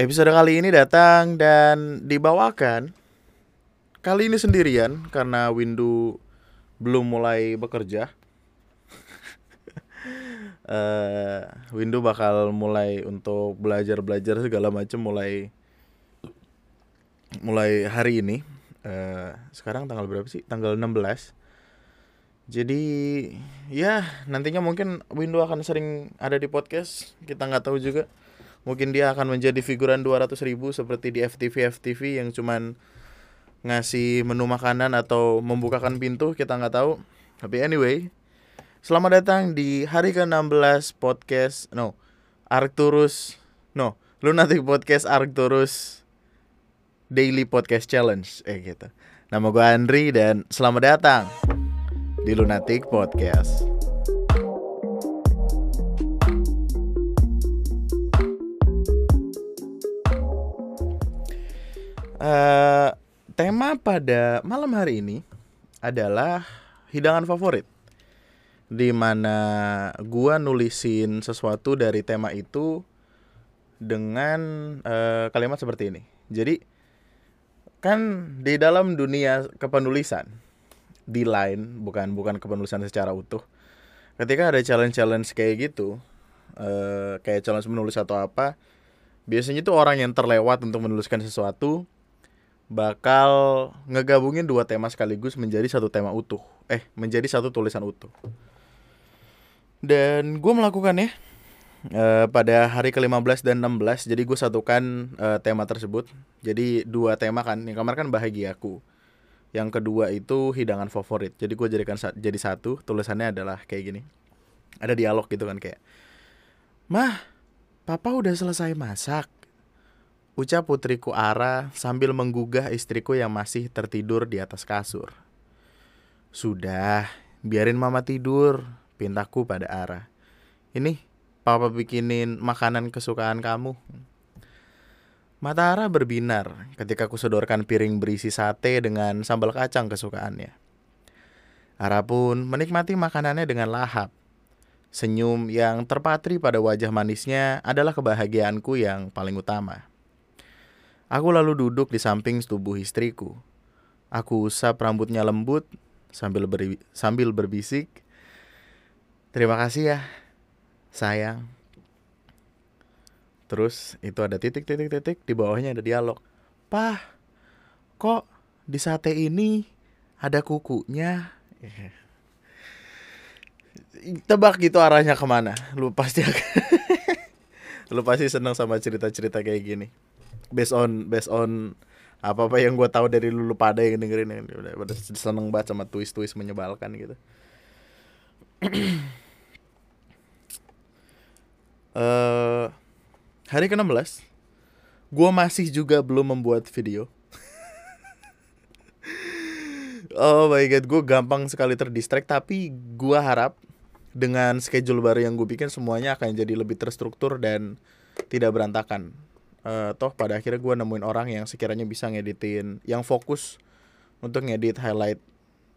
Episode kali ini datang dan dibawakan kali ini sendirian karena Windu belum mulai bekerja. uh, Windu bakal mulai untuk belajar-belajar segala macam mulai mulai hari ini. Uh, sekarang tanggal berapa sih? Tanggal 16. Jadi ya nantinya mungkin Windu akan sering ada di podcast. Kita nggak tahu juga. Mungkin dia akan menjadi figuran 200 ribu seperti di FTV FTV yang cuman ngasih menu makanan atau membukakan pintu kita nggak tahu. Tapi anyway, selamat datang di hari ke-16 podcast no Arcturus no Lunatic Podcast Arcturus Daily Podcast Challenge eh gitu. Nama gue Andri dan selamat datang di Lunatic Podcast. Uh, tema pada malam hari ini adalah hidangan favorit di mana gua nulisin sesuatu dari tema itu dengan uh, kalimat seperti ini. Jadi kan di dalam dunia kepenulisan di line bukan bukan kepenulisan secara utuh. Ketika ada challenge-challenge kayak gitu, uh, kayak challenge menulis atau apa, biasanya itu orang yang terlewat untuk menuliskan sesuatu bakal ngegabungin dua tema sekaligus menjadi satu tema utuh. Eh, menjadi satu tulisan utuh. Dan gue melakukannya uh, pada hari ke-15 dan 16. Jadi gue satukan uh, tema tersebut. Jadi dua tema kan. Yang kemarin kan bahagiaku. Yang kedua itu hidangan favorit. Jadi gue jadikan sa jadi satu. Tulisannya adalah kayak gini. Ada dialog gitu kan kayak. Mah, papa udah selesai masak Ucap putriku Ara sambil menggugah istriku yang masih tertidur di atas kasur. Sudah, biarin mama tidur, pintaku pada Ara. Ini, papa bikinin makanan kesukaan kamu. Mata Ara berbinar ketika ku sodorkan piring berisi sate dengan sambal kacang kesukaannya. Ara pun menikmati makanannya dengan lahap. Senyum yang terpatri pada wajah manisnya adalah kebahagiaanku yang paling utama. Aku lalu duduk di samping tubuh istriku. Aku usap rambutnya lembut sambil ber sambil berbisik, "Terima kasih ya, sayang." Terus itu ada titik-titik-titik di bawahnya ada dialog. "Pah, kok di sate ini ada kukunya?" Tebak gitu arahnya ke mana? Lu pasti lu pasti seneng sama cerita-cerita kayak gini based on based on apa apa yang gue tahu dari lulu pada yang dengerin yang udah seneng banget sama twist twist menyebalkan gitu. Uh, hari ke 16 gue masih juga belum membuat video. Oh my god gue gampang sekali terdistract tapi gue harap dengan schedule baru yang gue bikin semuanya akan jadi lebih terstruktur dan tidak berantakan uh, toh pada akhirnya gue nemuin orang yang sekiranya bisa ngeditin yang fokus untuk ngedit highlight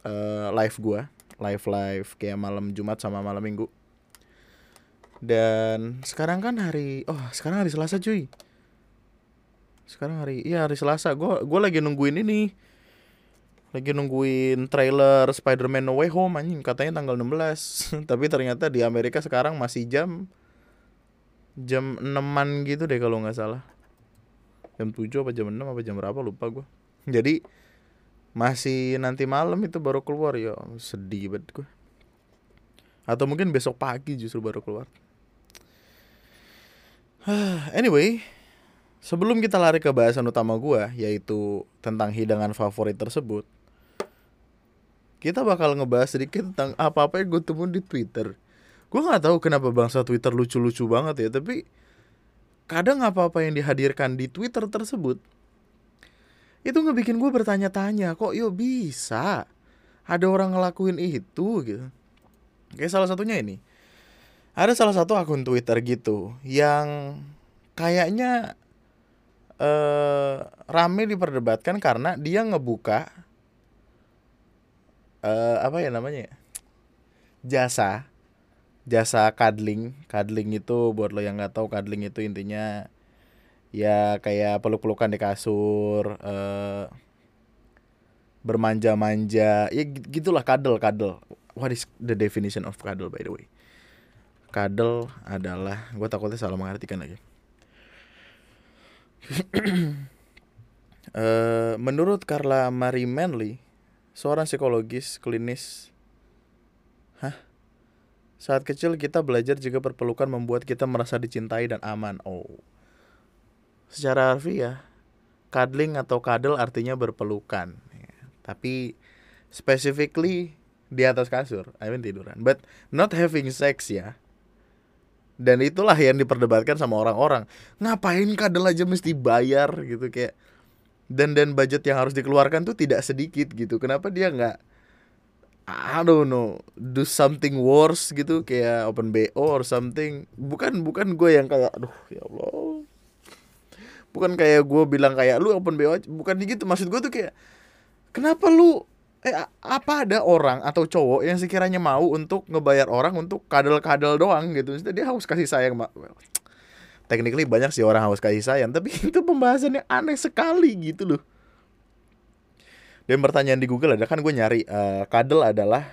uh, live gue live live kayak malam Jumat sama malam Minggu. Dan sekarang kan hari oh sekarang hari Selasa cuy. Sekarang hari iya hari Selasa. Gue gue lagi nungguin ini. Lagi nungguin trailer Spider-Man No Way Home anjing. Katanya tanggal 16 tapi ternyata di Amerika sekarang masih jam jam 6 gitu deh kalau nggak salah jam 7 apa jam 6 apa jam berapa lupa gue jadi masih nanti malam itu baru keluar ya sedih banget gue atau mungkin besok pagi justru baru keluar. Anyway sebelum kita lari ke bahasan utama gue yaitu tentang hidangan favorit tersebut kita bakal ngebahas sedikit tentang apa-apa yang gue temuin di Twitter. Gue nggak tahu kenapa bangsa Twitter lucu-lucu banget ya tapi kadang apa-apa yang dihadirkan di Twitter tersebut itu ngebikin gue bertanya-tanya kok yo bisa ada orang ngelakuin itu gitu kayak salah satunya ini ada salah satu akun Twitter gitu yang kayaknya eh, rame diperdebatkan karena dia ngebuka eh, apa ya namanya ya? jasa jasa cuddling. Cuddling itu buat lo yang nggak tahu cuddling itu intinya ya kayak peluk-pelukan di kasur uh, bermanja-manja. Ya gitulah kadel kadel what is the definition of kadel by the way? Kadel adalah gue takutnya salah mengartikan lagi. Uh, menurut Carla Marie Manley seorang psikologis klinis saat kecil kita belajar juga berpelukan membuat kita merasa dicintai dan aman. Oh. Secara harfiah cuddling atau cuddle artinya berpelukan. Tapi specifically di atas kasur I mean tiduran. But not having sex ya. Dan itulah yang diperdebatkan sama orang-orang. Ngapain kadal aja mesti bayar gitu kayak. Dan dan budget yang harus dikeluarkan tuh tidak sedikit gitu. Kenapa dia nggak I don't know do something worse gitu kayak open bo or something. Bukan bukan gue yang kayak aduh ya allah. Bukan kayak gue bilang kayak lu open bo bukan gitu maksud gue tuh kayak kenapa lu eh apa ada orang atau cowok yang sekiranya mau untuk ngebayar orang untuk kadal-kadal doang gitu? Maksudnya dia harus kasih sayang technically banyak sih orang harus kasih sayang tapi itu pembahasannya aneh sekali gitu loh dan pertanyaan di Google ada kan gue nyari uh, kadal adalah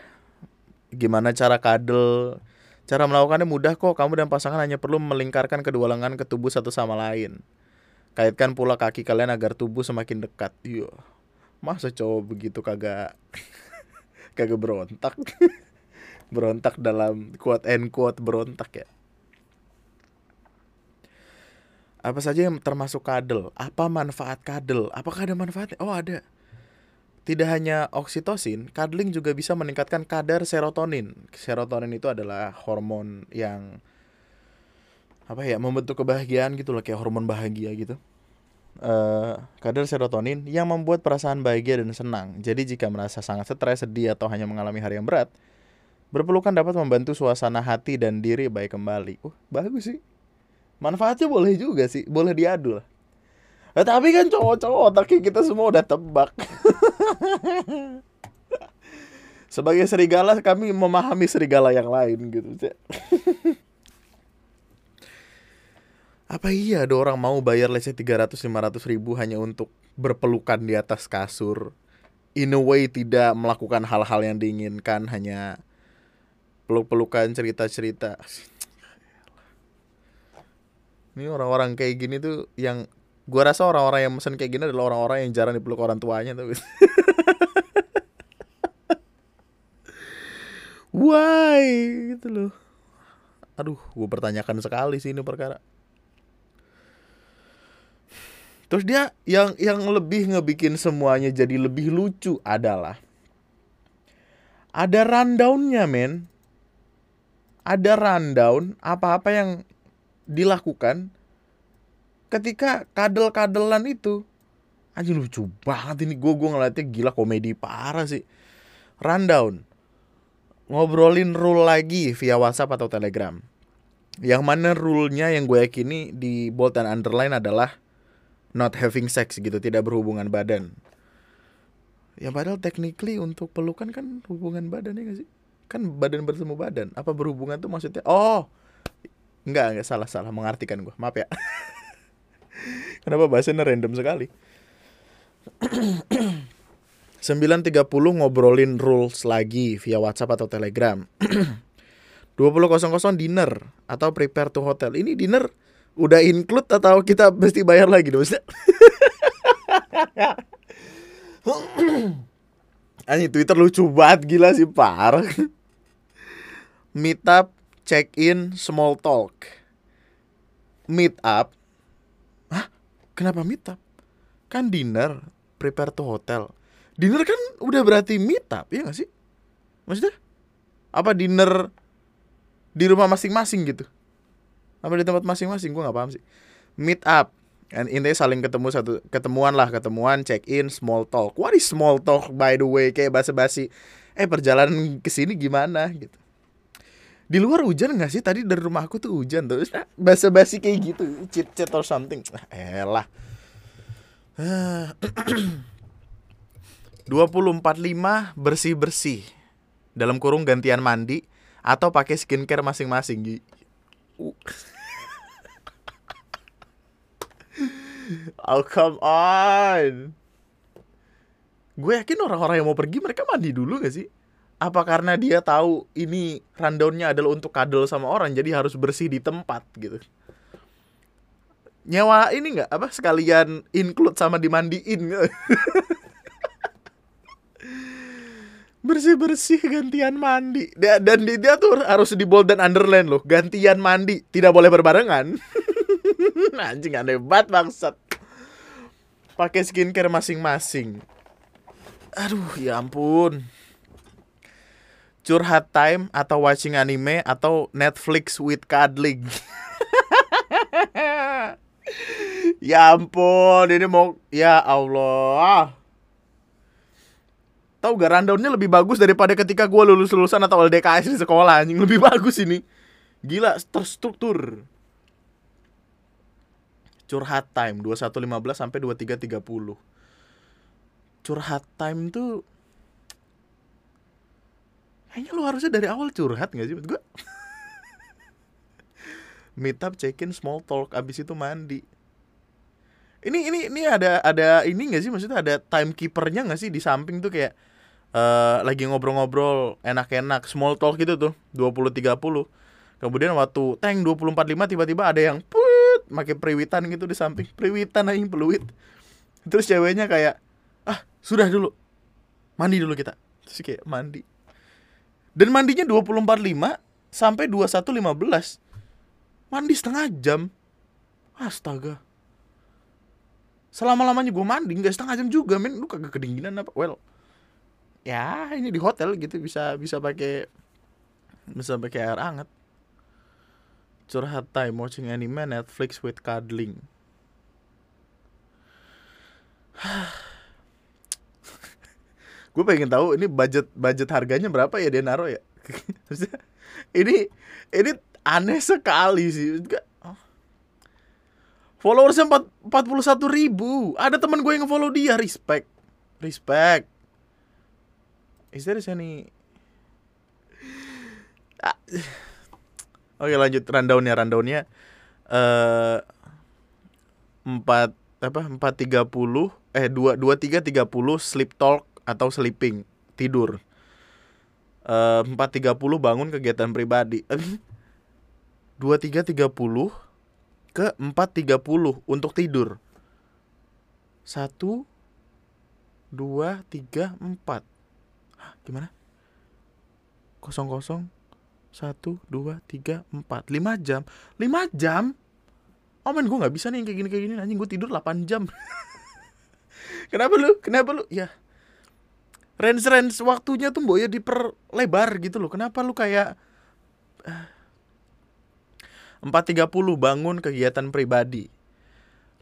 gimana cara kadal cara melakukannya mudah kok. Kamu dan pasangan hanya perlu melingkarkan kedua lengan ke tubuh satu sama lain. Kaitkan pula kaki kalian agar tubuh semakin dekat. Iya masa cowok begitu kagak kagak berontak? Berontak dalam quote and quote berontak ya. Apa saja yang termasuk kadel? Apa manfaat kadel? Apakah ada manfaatnya? Oh ada tidak hanya oksitosin, cuddling juga bisa meningkatkan kadar serotonin. Serotonin itu adalah hormon yang apa ya membentuk kebahagiaan gitu loh kayak hormon bahagia gitu uh, kadar serotonin yang membuat perasaan bahagia dan senang. Jadi jika merasa sangat stres, sedih atau hanya mengalami hari yang berat, berpelukan dapat membantu suasana hati dan diri baik kembali. Uh, bagus sih. Manfaatnya boleh juga sih, boleh diadu lah. Eh, tapi kan cowok-cowok otaknya kita semua udah tebak. Sebagai serigala kami memahami serigala yang lain gitu. apa iya ada orang mau bayar say 300 500 ribu hanya untuk berpelukan di atas kasur in a way tidak melakukan hal-hal yang diinginkan hanya peluk-pelukan cerita-cerita ini orang-orang kayak gini tuh yang gua rasa orang-orang yang mesen kayak gini adalah orang-orang yang jarang dipeluk orang tuanya tuh. Why? Gitu loh. Aduh gue pertanyakan sekali sih ini perkara. Terus dia yang yang lebih ngebikin semuanya jadi lebih lucu adalah ada rundownnya men. Ada rundown apa-apa yang dilakukan ketika kadel-kadelan itu. Aja lucu banget ini gue gue ngeliatnya gila komedi parah sih. Rundown. Ngobrolin rule lagi via WhatsApp atau Telegram. Yang mana rule-nya yang gue yakini di bold dan underline adalah not having sex gitu, tidak berhubungan badan. Ya padahal technically untuk pelukan kan hubungan badan ya gak sih? Kan badan bertemu badan. Apa berhubungan tuh maksudnya? Oh, enggak enggak salah salah mengartikan gue. Maaf ya. Kenapa bahasanya random sekali? 9.30 ngobrolin rules lagi via WhatsApp atau Telegram. 20.00 dinner atau prepare to hotel. Ini dinner udah include atau kita mesti bayar lagi dong Anjing Twitter lucu banget gila sih parah. Meet up, check in, small talk. Meet up. Hah? Kenapa meet up? Kan dinner, prepare to hotel. Dinner kan udah berarti meet up, ya gak sih? Maksudnya? Apa dinner di rumah masing-masing gitu? apa di tempat masing-masing gue nggak paham sih meet up and intinya saling ketemu satu ketemuan lah ketemuan check in small talk what is small talk by the way kayak basa-basi eh perjalanan ke sini gimana gitu di luar hujan nggak sih? Tadi dari rumahku tuh hujan tuh basa-basi kayak gitu chit chat or something. Lah dua puluh empat lima bersih bersih dalam kurung gantian mandi atau pakai skincare masing-masing oh come on. Gue yakin orang-orang yang mau pergi mereka mandi dulu gak sih apa karena dia tahu ini rundownnya adalah untuk kadal sama orang jadi harus bersih di tempat gitu. Nyewa ini nggak? Apa? Sekalian include sama dimandiin. Bersih bersih gantian mandi. Dan, dan dia tuh harus di bold dan underline loh gantian mandi. Tidak boleh berbarengan. Anjing aneh banget bangsat. Pakai skincare masing-masing. Aduh ya ampun curhat time atau watching anime atau Netflix with cuddling. Ya ampun ini mau ya Allah. Tahu gak rundownnya lebih bagus daripada ketika gue lulus lulusan atau LDKS di sekolah anjing. Lebih bagus ini. Gila terstruktur. Curhat time 21.15 sampai 23.30 curhat time tuh kayaknya lu harusnya dari awal curhat gak sih? Gue meet up check in small talk abis itu mandi. Ini ini ini ada ada ini gak sih? Maksudnya ada timekeepernya gak sih di samping tuh kayak uh, lagi ngobrol-ngobrol enak-enak small talk gitu tuh 20-30 kemudian waktu tank 20-45 tiba-tiba ada yang put pakai periwitan gitu di samping. Periwitan aja peluit. Terus ceweknya kayak ah sudah dulu. Mandi dulu kita. Terus kayak mandi dan mandinya 20.45 sampai 21.15 mandi setengah jam. Astaga. Selama lamanya gue mandi nggak setengah jam juga men. Lu kagak kedinginan apa? Well ya ini di hotel gitu bisa bisa pakai bisa pakai air hangat. Curhat time watching anime Netflix with cuddling gue pengen tahu ini budget budget harganya berapa ya dia naruh ya? Ini ini aneh sekali sih. Followersnya puluh satu ribu. Ada teman gue yang follow dia Respect. Respect. Is there any ah. Oke lanjut. Rundownnya rundownnya. Uh, empat apa empat tiga puluh eh dua dua tiga tiga puluh sleep talk atau sleeping tidur eh, empat tiga puluh bangun kegiatan pribadi dua tiga tiga puluh ke 4.30 untuk tidur. 1 2 3 4. Hah, gimana? 0 0 1 2 3 4 5 jam. 5 jam? Oh men gue gak bisa nih kayak gini kayak gini anjing gue tidur 8 jam. Kenapa lu? Kenapa lu? Ya. Range range waktunya tuh boya diperlebar gitu loh. Kenapa lu kayak uh, 4.30 bangun kegiatan pribadi.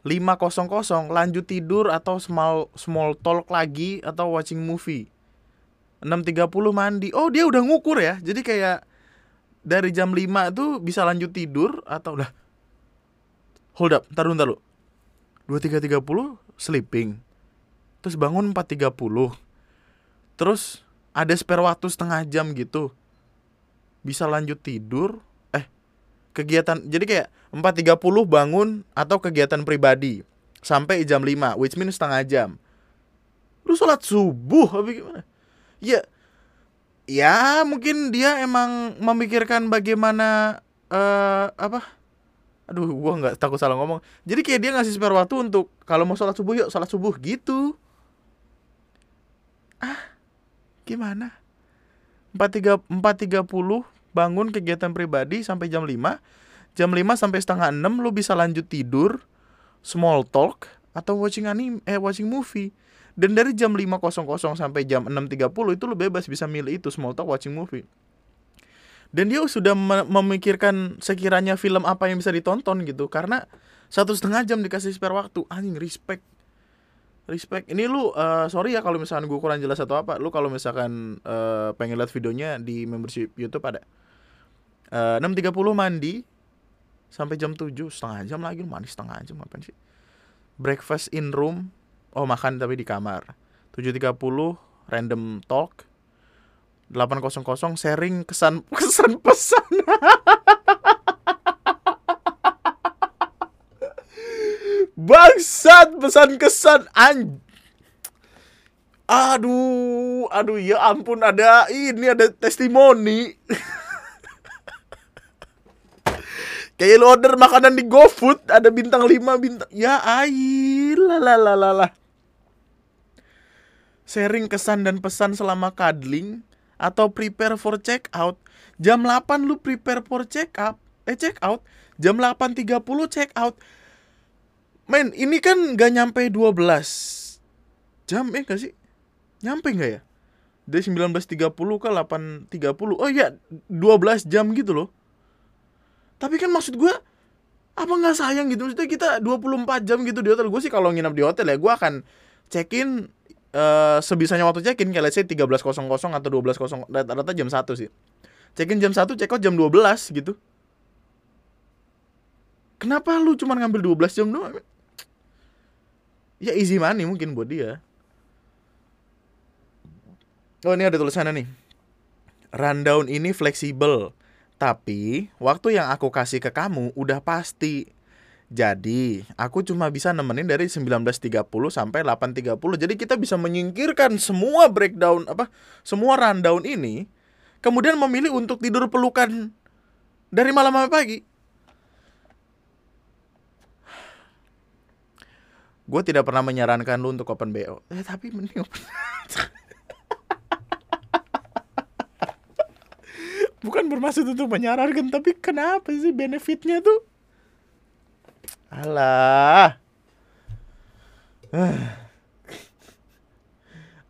5.00 lanjut tidur atau small small talk lagi atau watching movie. 6.30 mandi. Oh, dia udah ngukur ya. Jadi kayak dari jam 5 tuh bisa lanjut tidur atau udah Hold up, ntar dulu, ntar dulu. 23.30 sleeping. Terus bangun 4.30. Terus ada spare waktu setengah jam gitu. Bisa lanjut tidur kegiatan jadi kayak 4.30 bangun atau kegiatan pribadi sampai jam 5 which means setengah jam. Lu sholat subuh apa gimana? Ya ya mungkin dia emang memikirkan bagaimana uh, apa? Aduh gua nggak takut salah ngomong. Jadi kayak dia ngasih spare waktu untuk kalau mau sholat subuh yuk sholat subuh gitu. Ah gimana? Empat tiga empat tiga puluh bangun kegiatan pribadi sampai jam 5 jam 5 sampai setengah 6 lu bisa lanjut tidur small talk atau watching anime eh watching movie. Dan dari jam 5.00 sampai jam 6.30 itu lu bebas bisa milih itu small talk watching movie. Dan dia sudah memikirkan sekiranya film apa yang bisa ditonton gitu. Karena satu setengah jam dikasih spare waktu. Anjing respect respect. Ini lu uh, sorry ya kalau misalkan gue kurang jelas atau apa. Lu kalau misalkan uh, pengen lihat videonya di membership YouTube ada. Eh, 6.30 mandi sampai jam 7 setengah jam lagi. Mandi setengah jam apa sih? Breakfast in room. Oh makan tapi di kamar. 7.30 random talk. 8.00 sharing kesan kesan pesan Bangsat pesan kesan an Aduh, aduh ya ampun ada ini ada testimoni. Kayak lo order makanan di GoFood ada bintang 5 bintang. Ya air lah Sharing kesan dan pesan selama cuddling atau prepare for check out. Jam 8 lu prepare for check up, eh check out. Jam 8.30 check out. Men, ini kan gak nyampe 12 jam eh gak sih? Nyampe nggak ya? Dari 19.30 ke 8.30 Oh iya 12 jam gitu loh Tapi kan maksud gue Apa nggak sayang gitu Maksudnya kita 24 jam gitu di hotel Gue sih kalau nginap di hotel ya Gue akan check-in uh, Sebisanya waktu check-in Kayak let's say 13.00 atau 12.00 Rata-rata jam 1 sih Check-in jam 1 check out jam 12 gitu Kenapa lu cuma ngambil 12 jam doang? Ya easy money mungkin buat dia Oh ini ada tulisannya nih. Rundown ini fleksibel, tapi waktu yang aku kasih ke kamu udah pasti. Jadi, aku cuma bisa nemenin dari 19.30 sampai 8.30. Jadi kita bisa menyingkirkan semua breakdown apa? Semua rundown ini kemudian memilih untuk tidur pelukan dari malam sampai pagi. Gue tidak pernah menyarankan lu untuk open BO. Eh tapi mending open. bukan bermaksud untuk menyarankan tapi kenapa sih benefitnya tuh? Alah.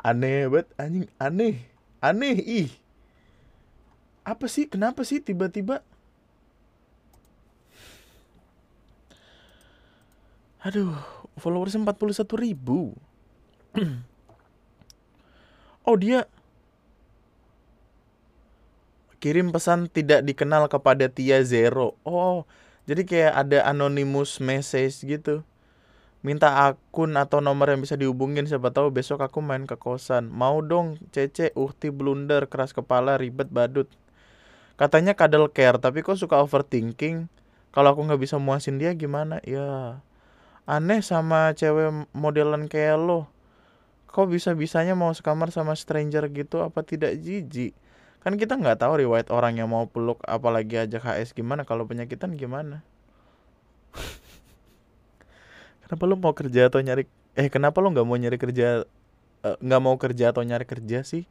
Aneh banget anjing. Aneh. Aneh ih. Apa sih? Kenapa sih tiba-tiba? Aduh followers 41 ribu oh dia kirim pesan tidak dikenal kepada Tia Zero. Oh, jadi kayak ada anonymous message gitu. Minta akun atau nomor yang bisa dihubungin siapa tahu besok aku main ke kosan. Mau dong, Cece, uhti blunder, keras kepala, ribet badut. Katanya kadal care, tapi kok suka overthinking? Kalau aku nggak bisa muasin dia gimana? Ya, aneh sama cewek modelan kayak lo. Kok bisa-bisanya mau sekamar sama stranger gitu? Apa tidak jijik? kan kita nggak tahu riwayat orang yang mau peluk apalagi aja HS gimana kalau penyakitan gimana kenapa lo mau kerja atau nyari eh kenapa lo nggak mau nyari kerja eh, nggak uh, mau kerja atau nyari kerja sih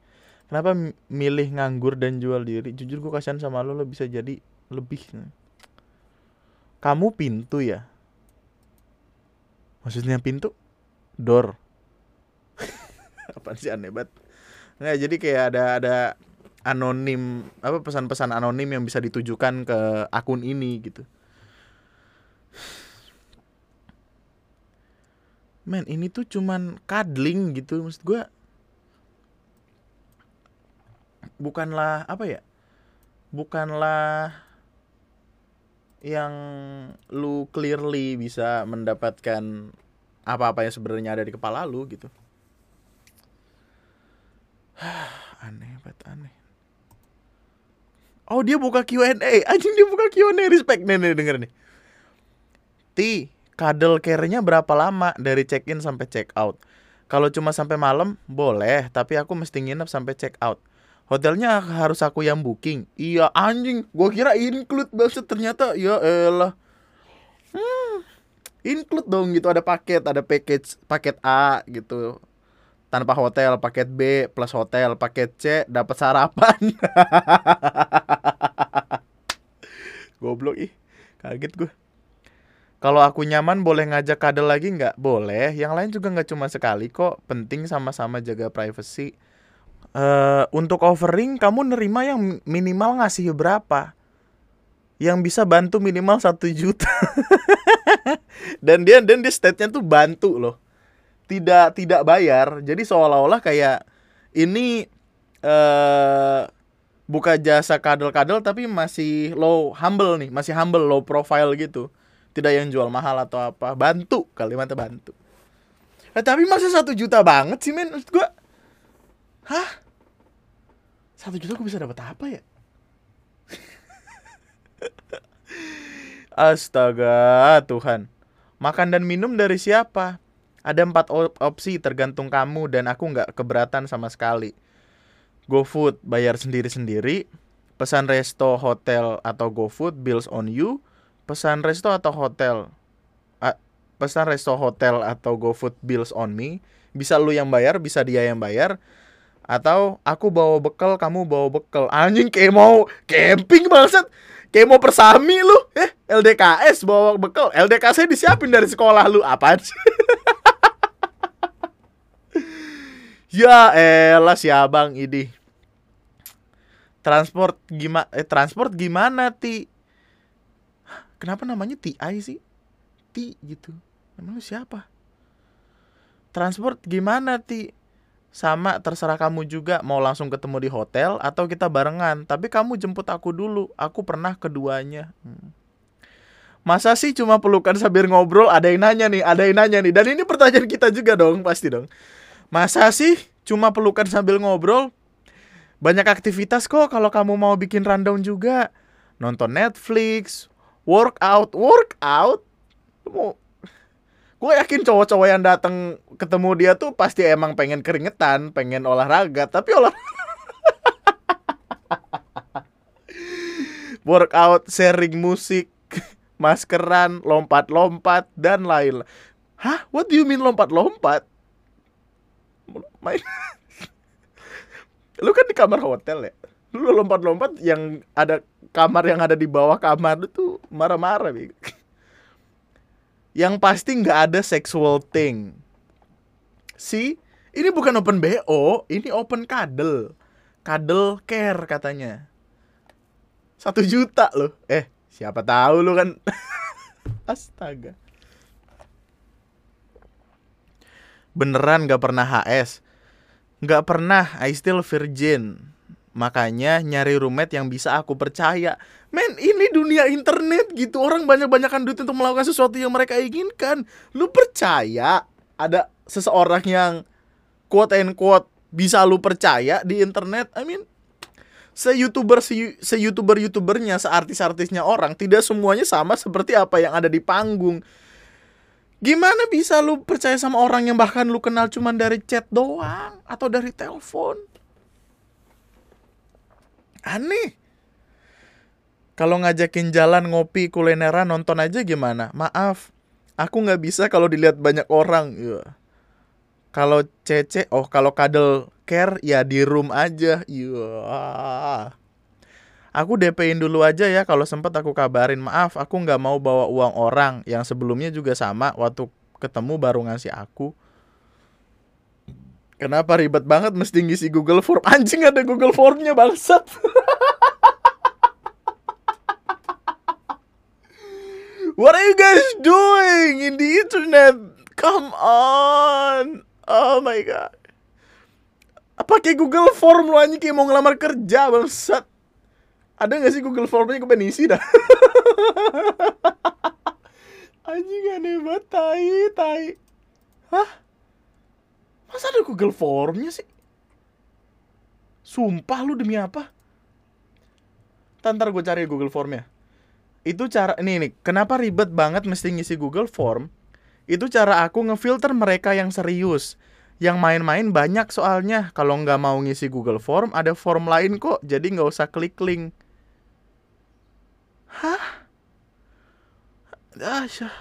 kenapa milih nganggur dan jual diri jujur gue kasihan sama lo lo bisa jadi lebih kamu pintu ya maksudnya pintu? Door. Apa sih aneh banget? Nggak jadi kayak ada ada anonim apa pesan-pesan anonim yang bisa ditujukan ke akun ini gitu. Men, ini tuh cuman cuddling gitu maksud gue bukanlah apa ya? Bukanlah yang lu clearly bisa mendapatkan apa-apa yang sebenarnya ada di kepala lu gitu. Aneh banget aneh. Oh dia buka Q&A Anjing dia buka Q&A Respect. Nih, nih denger nih. Ti Cuddle care-nya berapa lama Dari check-in sampai check-out? Kalau cuma sampai malam Boleh. Tapi aku mesti nginep sampai check-out Hotelnya harus aku yang booking. Iya anjing. Gue kira include banget Ternyata. Ya elah. Hmm, Include dong gitu. Ada paket Ada package Paket A gitu. Tanpa hotel paket B plus hotel paket C dapat sarapan. Goblok ih. Kaget gue kalau aku nyaman boleh ngajak kadal lagi nggak? Boleh. Yang lain juga nggak cuma sekali kok. Penting sama-sama jaga privacy uh, untuk offering kamu nerima yang minimal ngasih berapa? Yang bisa bantu minimal satu juta. Dan dia dan dia state-nya tuh bantu loh. Tidak tidak bayar. Jadi seolah-olah kayak ini eh buka jasa kadel-kadel tapi masih low humble nih. Masih humble low profile gitu. Tidak yang jual mahal atau apa. Bantu kalimatnya bantu. Eh, tapi masih satu juta banget sih men gua hah satu juta gue bisa dapat apa ya Astaga Tuhan Makan dan minum dari siapa? Ada empat op- opsi tergantung kamu dan aku nggak keberatan sama sekali. GoFood bayar sendiri-sendiri, pesan resto, hotel atau GoFood bills on you, pesan resto atau hotel, a- pesan resto, hotel atau GoFood bills on me. Bisa lu yang bayar, bisa dia yang bayar. Atau aku bawa bekal, kamu bawa bekal. Anjing kayak mau camping bangsat. Kayak mau persami lu. Eh, LDKS bawa bekal. LDK saya disiapin dari sekolah lu. Apaan sih? ya elah si abang ini. Transport gimana eh transport gimana ti? Kenapa namanya TI sih? Ti gitu. Namanya siapa? Transport gimana ti? Sama terserah kamu juga mau langsung ketemu di hotel atau kita barengan. Tapi kamu jemput aku dulu. Aku pernah keduanya. Hmm. Masa sih cuma pelukan sambil ngobrol? Ada yang nanya nih, ada yang nanya nih. Dan ini pertanyaan kita juga dong, pasti dong. Masa sih cuma pelukan sambil ngobrol? Banyak aktivitas kok kalau kamu mau bikin rundown juga. Nonton Netflix, workout, workout. Gue yakin cowok-cowok yang datang ketemu dia tuh pasti emang pengen keringetan, pengen olahraga, tapi olah workout, sharing musik, maskeran, lompat-lompat dan lain. Hah? What do you mean lompat-lompat? Main Lu kan di kamar hotel ya. Lu lompat-lompat yang ada kamar yang ada di bawah kamar itu marah-marah, yang pasti nggak ada sexual thing. Si, ini bukan open BO, ini open kadel. Kadel care katanya. Satu juta loh. Eh, siapa tahu lu kan. Astaga. Beneran gak pernah HS? Gak pernah, I still virgin. Makanya nyari roommate yang bisa aku percaya. Men, ini dunia internet gitu. Orang banyak-banyakan duit untuk melakukan sesuatu yang mereka inginkan. Lu percaya ada seseorang yang quote and quote bisa lu percaya di internet? I mean, se-youtuber se-youtuber youtubernya, se-artis-artisnya orang tidak semuanya sama seperti apa yang ada di panggung. Gimana bisa lu percaya sama orang yang bahkan lu kenal cuman dari chat doang atau dari telepon? Aneh. Kalau ngajakin jalan ngopi kulineran nonton aja gimana? Maaf, aku nggak bisa kalau dilihat banyak orang. Ya. Kalau cece, oh kalau kadel care ya di room aja. Ya. Aku DP-in dulu aja ya kalau sempet aku kabarin. Maaf, aku nggak mau bawa uang orang yang sebelumnya juga sama waktu ketemu baru ngasih aku. Kenapa ribet banget mesti ngisi Google Form? Anjing ada Google Formnya bangsat. What are you guys doing in the internet? Come on. Oh my god. Pakai Google Form lu anjing kayak mau ngelamar kerja bangsat. Ada gak sih Google Formnya gue pengen isi dah. anjing aneh banget tai tai. Hah? Masa ada Google Formnya sih? Sumpah lu demi apa? Tantar gue cari Google Formnya itu cara ini nih kenapa ribet banget mesti ngisi Google Form? Itu cara aku ngefilter mereka yang serius. Yang main-main banyak soalnya. Kalau nggak mau ngisi Google Form ada form lain kok. Jadi nggak usah klik link. Hah? Asyah.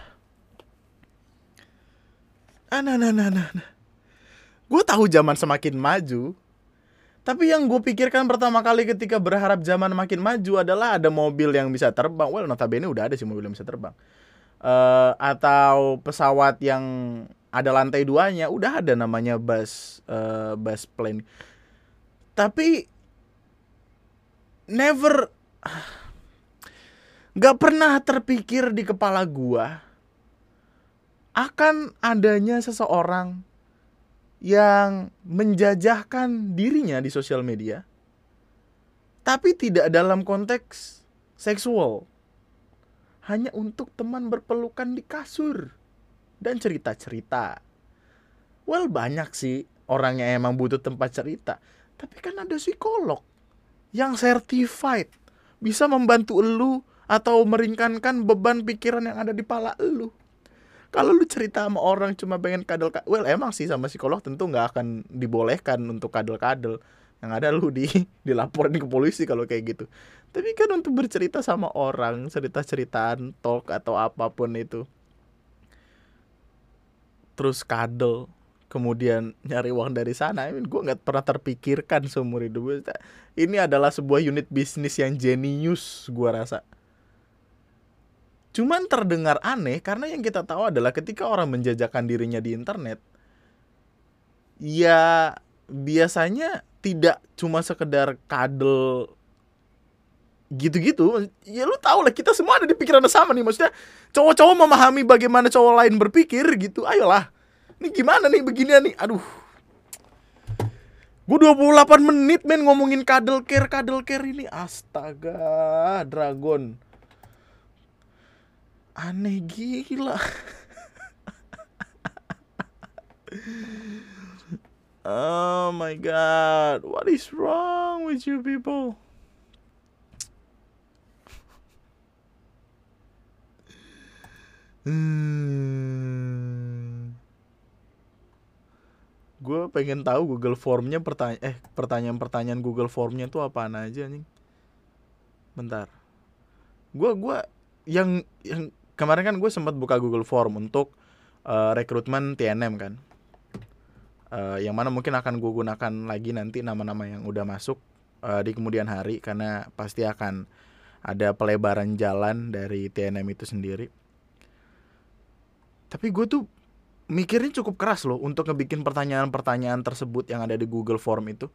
Ah, nah, nah, nah, nah. Gue tahu zaman semakin maju, tapi yang gue pikirkan pertama kali ketika berharap zaman makin maju adalah ada mobil yang bisa terbang. Well, notabene udah ada sih mobil yang bisa terbang. Uh, atau pesawat yang ada lantai duanya, udah ada namanya bus, uh, bus plane. Tapi never, gak pernah terpikir di kepala gua akan adanya seseorang yang menjajahkan dirinya di sosial media tapi tidak dalam konteks seksual. Hanya untuk teman berpelukan di kasur dan cerita-cerita. Well banyak sih orang yang emang butuh tempat cerita. Tapi kan ada psikolog yang certified. Bisa membantu elu atau meringankan beban pikiran yang ada di pala elu kalau lu cerita sama orang cuma pengen kadel well emang sih sama psikolog tentu nggak akan dibolehkan untuk kadel-kadel yang ada lu di dilaporin ke polisi kalau kayak gitu. Tapi kan untuk bercerita sama orang cerita ceritaan talk atau apa pun itu terus kadel kemudian nyari uang dari sana I mean, gue nggak pernah terpikirkan seumur hidup. Ini adalah sebuah unit bisnis yang jenius gue rasa Cuman terdengar aneh karena yang kita tahu adalah ketika orang menjajakan dirinya di internet, ya biasanya tidak cuma sekedar kadel gitu-gitu. Ya lu tau lah kita semua ada di pikiran sama nih. Maksudnya cowok-cowok memahami bagaimana cowok lain berpikir gitu. Ayolah. Ini gimana nih beginian nih? Aduh. Gue 28 menit men ngomongin kadel care kadel care ini. Astaga, Dragon aneh gila. Oh my god what is wrong with you people? Hmm. gue pengen tahu Google Formnya pertanyaan eh pertanyaan-pertanyaan Google Formnya tuh apaan aja nih bentar. Gue gue yang yang kemarin kan gue sempat buka Google Form untuk uh, rekrutmen TNM kan. Uh, yang mana mungkin akan gue gunakan lagi nanti nama-nama yang udah masuk uh, di kemudian hari karena pasti akan ada pelebaran jalan dari TNM itu sendiri. Tapi gue tuh mikirnya cukup keras loh untuk ngebikin pertanyaan-pertanyaan tersebut yang ada di Google Form itu.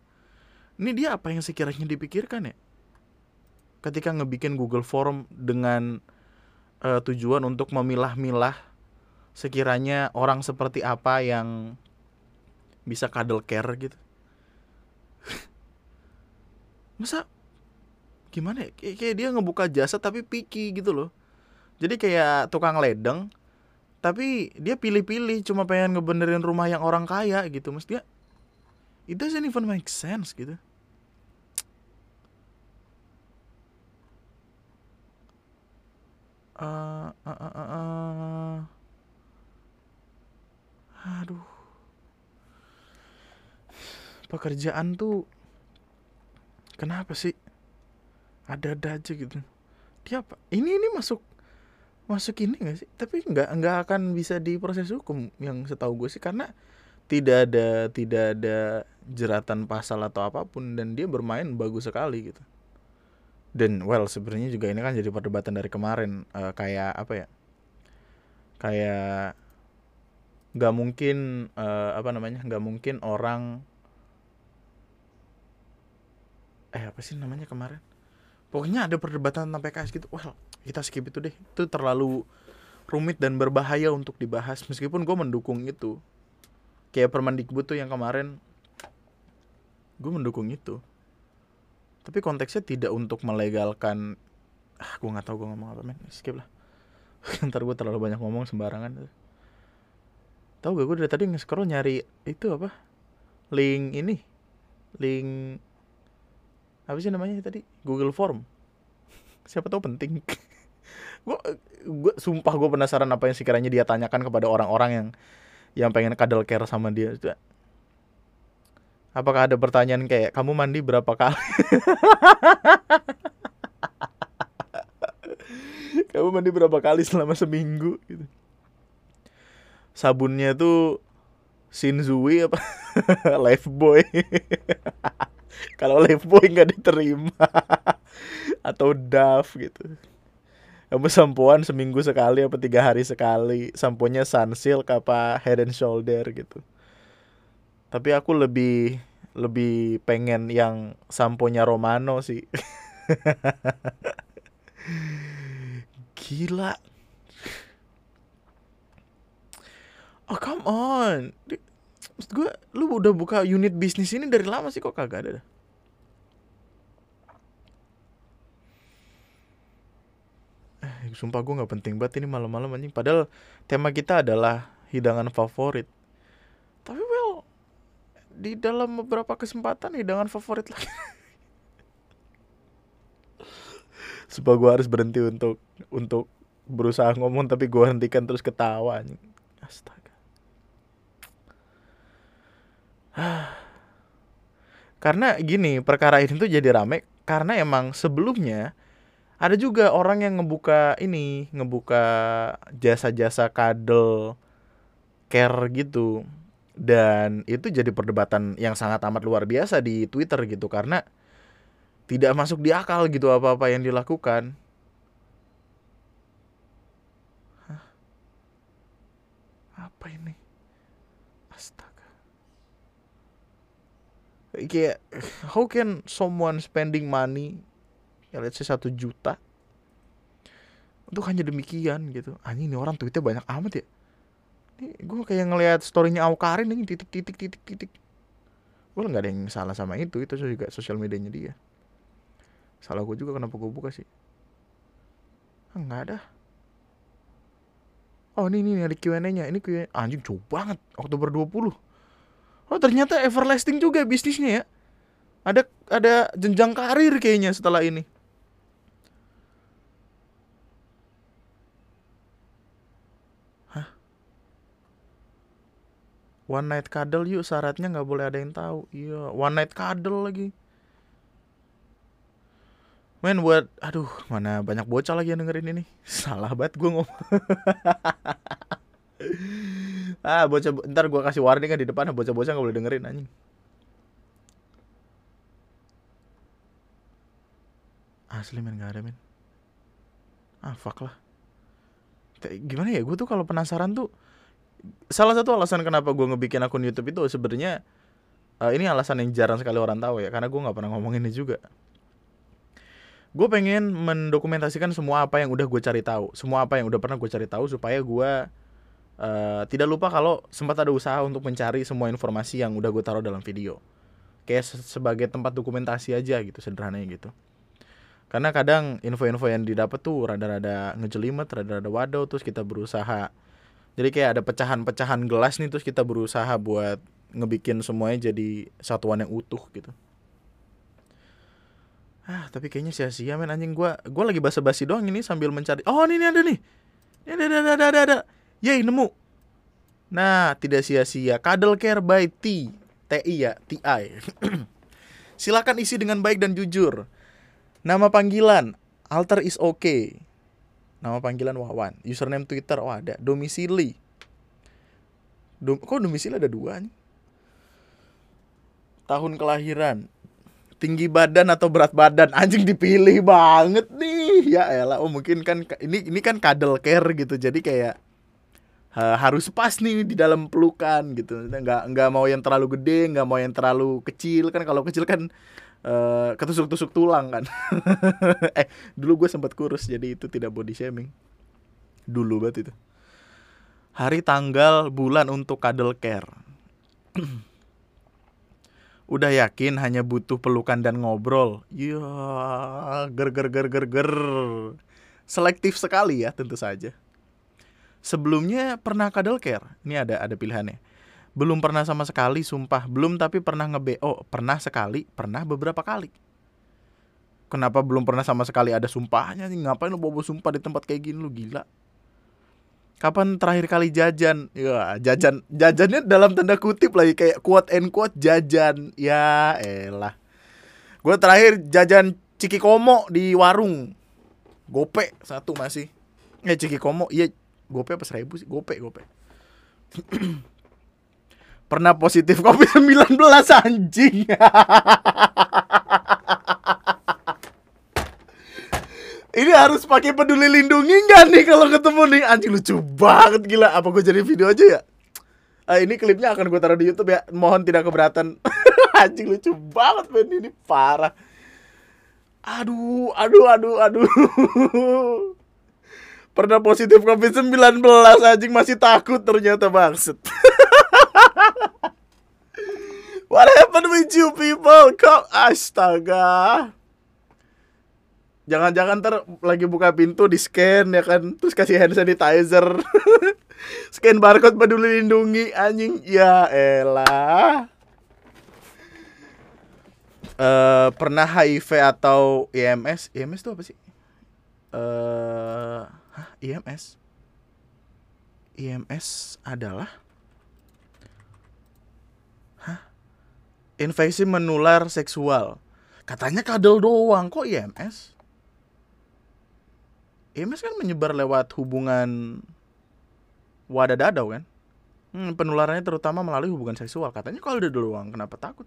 Ini dia apa yang sekiranya dipikirkan ya? Ketika ngebikin Google Form dengan uh, tujuan untuk memilah-milah sekiranya orang seperti apa yang bisa kadel care gitu. Masa gimana ya? Kay kayak dia ngebuka jasa tapi picky gitu loh. Jadi kayak tukang ledeng tapi dia pilih-pilih cuma pengen ngebenerin rumah yang orang kaya gitu. Mesti dia it doesn't even make sense gitu. Uh, uh, uh, uh, uh. aduh. Pekerjaan tuh kenapa sih? Ada-ada aja gitu. Dia apa? Ini ini masuk masuk ini gak sih? Tapi nggak nggak akan bisa diproses hukum yang setahu gue sih karena tidak ada tidak ada jeratan pasal atau apa pun dan dia bermain bagus sekali gitu dan well sebenarnya juga ini kan jadi perdebatan dari kemarin uh, kayak apa ya? Kayak nggak mungkin uh, apa namanya? Nggak mungkin orang eh apa sih namanya kemarin? Pokoknya ada perdebatan tentang PKS gitu. Well kita skip itu deh. Itu terlalu rumit dan berbahaya untuk dibahas. Meskipun gue mendukung itu. Kayak Permendikbud tuh yang kemarin gue mendukung itu tapi konteksnya tidak untuk melegalkan ah gue nggak tahu gue ngomong apa men. Skip lah. Ntar gue terlalu banyak ngomong sembarangan. Tahu gak gue dari tadi nge-scroll nyari itu apa? Link ini. Link apa sih namanya tadi? Google Form. Siapa tahu penting. Gue gue sumpah gue penasaran apa yang sekiranya dia tanyakan kepada orang-orang yang yang pengen kadal care sama dia Apakah ada pertanyaan kayak kamu mandi berapa kali? kamu mandi berapa kali selama seminggu gitu. Sabunnya tuh Shinzui apa Life Boy. Kalau Life Boy nggak diterima atau Dove gitu. Kamu sampoan seminggu sekali apa tiga hari sekali? Samponya Sunsilk apa Head and Shoulder gitu tapi aku lebih lebih pengen yang samponya Romano sih. Gila. Oh come on. Maksud gue lu udah buka unit bisnis ini dari lama sih kok kagak ada eh, sumpah gue nggak penting banget ini malam-malam anjing. Padahal tema kita adalah hidangan favorit. Tapi well di dalam beberapa kesempatan hidangan favorit lagi Supaya gue harus berhenti untuk untuk berusaha ngomong tapi gue hentikan terus ketawa anjing. Astaga. Karena gini, perkara ini tuh jadi rame karena emang sebelumnya ada juga orang yang ngebuka ini, ngebuka jasa-jasa kadel care gitu. Dan itu jadi perdebatan yang sangat amat luar biasa di Twitter gitu karena tidak masuk di akal gitu apa-apa yang dilakukan. Hah? Apa ini? Astaga. Kayak how can someone spending money ya let's say satu juta untuk hanya demikian gitu anjing ini orang tweetnya banyak amat ya gue kayak ngelihat storynya Aukarin ini titik titik titik titik. Gue nggak ada yang salah sama itu itu juga sosial medianya dia. Salah gue juga kenapa gue buka sih? Ah, nggak ada. Oh ini ini ada Q&A nya ini Q&A anjing jauh banget Oktober 20 oh ternyata everlasting juga bisnisnya ya. Ada ada jenjang karir kayaknya setelah ini One night cuddle yuk syaratnya nggak boleh ada yang tahu. Iya, one night cuddle lagi. Men buat aduh mana banyak bocah lagi yang dengerin ini. Salah banget gue ngomong. ah bocah ntar gue kasih warning kan di depan bocah-bocah nggak boleh dengerin anjing. Asli men gak ada men. Ah fuck lah. Gimana ya gue tuh kalau penasaran tuh salah satu alasan kenapa gue ngebikin akun YouTube itu sebenarnya uh, ini alasan yang jarang sekali orang tahu ya karena gue nggak pernah ngomong ini juga. Gue pengen mendokumentasikan semua apa yang udah gue cari tahu semua apa yang udah pernah gue cari tahu supaya gue uh, tidak lupa kalau sempat ada usaha untuk mencari semua informasi yang udah gue taruh dalam video. Kayak sebagai tempat dokumentasi aja gitu sederhananya gitu. Karena kadang info-info yang didapat tuh rada-rada ngejelimet rada-rada waduh terus kita berusaha jadi kayak ada pecahan-pecahan gelas nih terus kita berusaha buat ngebikin semuanya jadi satuan yang utuh gitu. Ah tapi kayaknya sia-sia men. Anjing gua gua lagi basa-basi doang ini sambil mencari. Oh ini, ini ada nih. Ini ada ada ada ada ada. Yay nemu. Nah tidak sia-sia. Cuddle Care by T. TI ya TI silakan isi dengan baik dan jujur. Nama panggilan alter is okay Nama panggilan Wawan. Username Twitter oh ada. Domisili. Dom kok domisili ada dua nih? Tahun kelahiran. Tinggi badan atau berat badan anjing dipilih banget nih. Ya elah, oh mungkin kan ini ini kan cuddle care gitu. Jadi kayak uh, harus pas nih di dalam pelukan gitu. Nggak nggak mau yang terlalu gede, nggak mau yang terlalu kecil kan. Kalau kecil kan uh, ketusuk-tusuk tulang kan. Eh dulu gue sempat kurus jadi itu tidak body shaming. Dulu banget itu. Hari tanggal bulan untuk cuddle care. Udah yakin hanya butuh pelukan dan ngobrol? Ya ger ger ger ger ger. Selektif sekali ya tentu saja. Sebelumnya pernah cuddle care? Ini ada ada pilihannya belum pernah sama sekali, sumpah. Belum tapi pernah nge-BO. Pernah sekali, pernah beberapa kali. Kenapa belum pernah sama sekali ada sumpahnya nih? Ngapain lu bobo sumpah di tempat kayak gini lu gila? Kapan terakhir kali jajan? Ya, jajan jajannya dalam tanda kutip lagi kayak quote and quote jajan. Ya elah. Gue terakhir jajan Ciki Komo di warung. Gope satu masih. Eh Ciki Komo, iya gope apa seribu sih? Gope, gope. pernah positif COVID-19 anjing. Ini harus pakai peduli lindungi nggak nih kalau ketemu nih anjing lucu banget gila. Apa gue jadi video aja ya? Uh, ini klipnya akan gue taruh di YouTube ya. Mohon tidak keberatan. anjing lucu banget men ini parah. Aduh, aduh, aduh, aduh. Pernah positif COVID-19 anjing masih takut ternyata bangset. What happened with you people? Kok astaga. Jangan-jangan ter lagi buka pintu di scan ya kan, terus kasih hand sanitizer. scan barcode peduli lindungi anjing. Ya elah. Uh, pernah HIV atau IMS? IMS itu apa sih? Uh, Hah, IMS? IMS adalah Infeksi menular seksual. Katanya kadal doang kok IMS? IMS kan menyebar lewat hubungan wadadadau kan? Hmm, penularannya terutama melalui hubungan seksual. Katanya kalau udah doang, kenapa takut?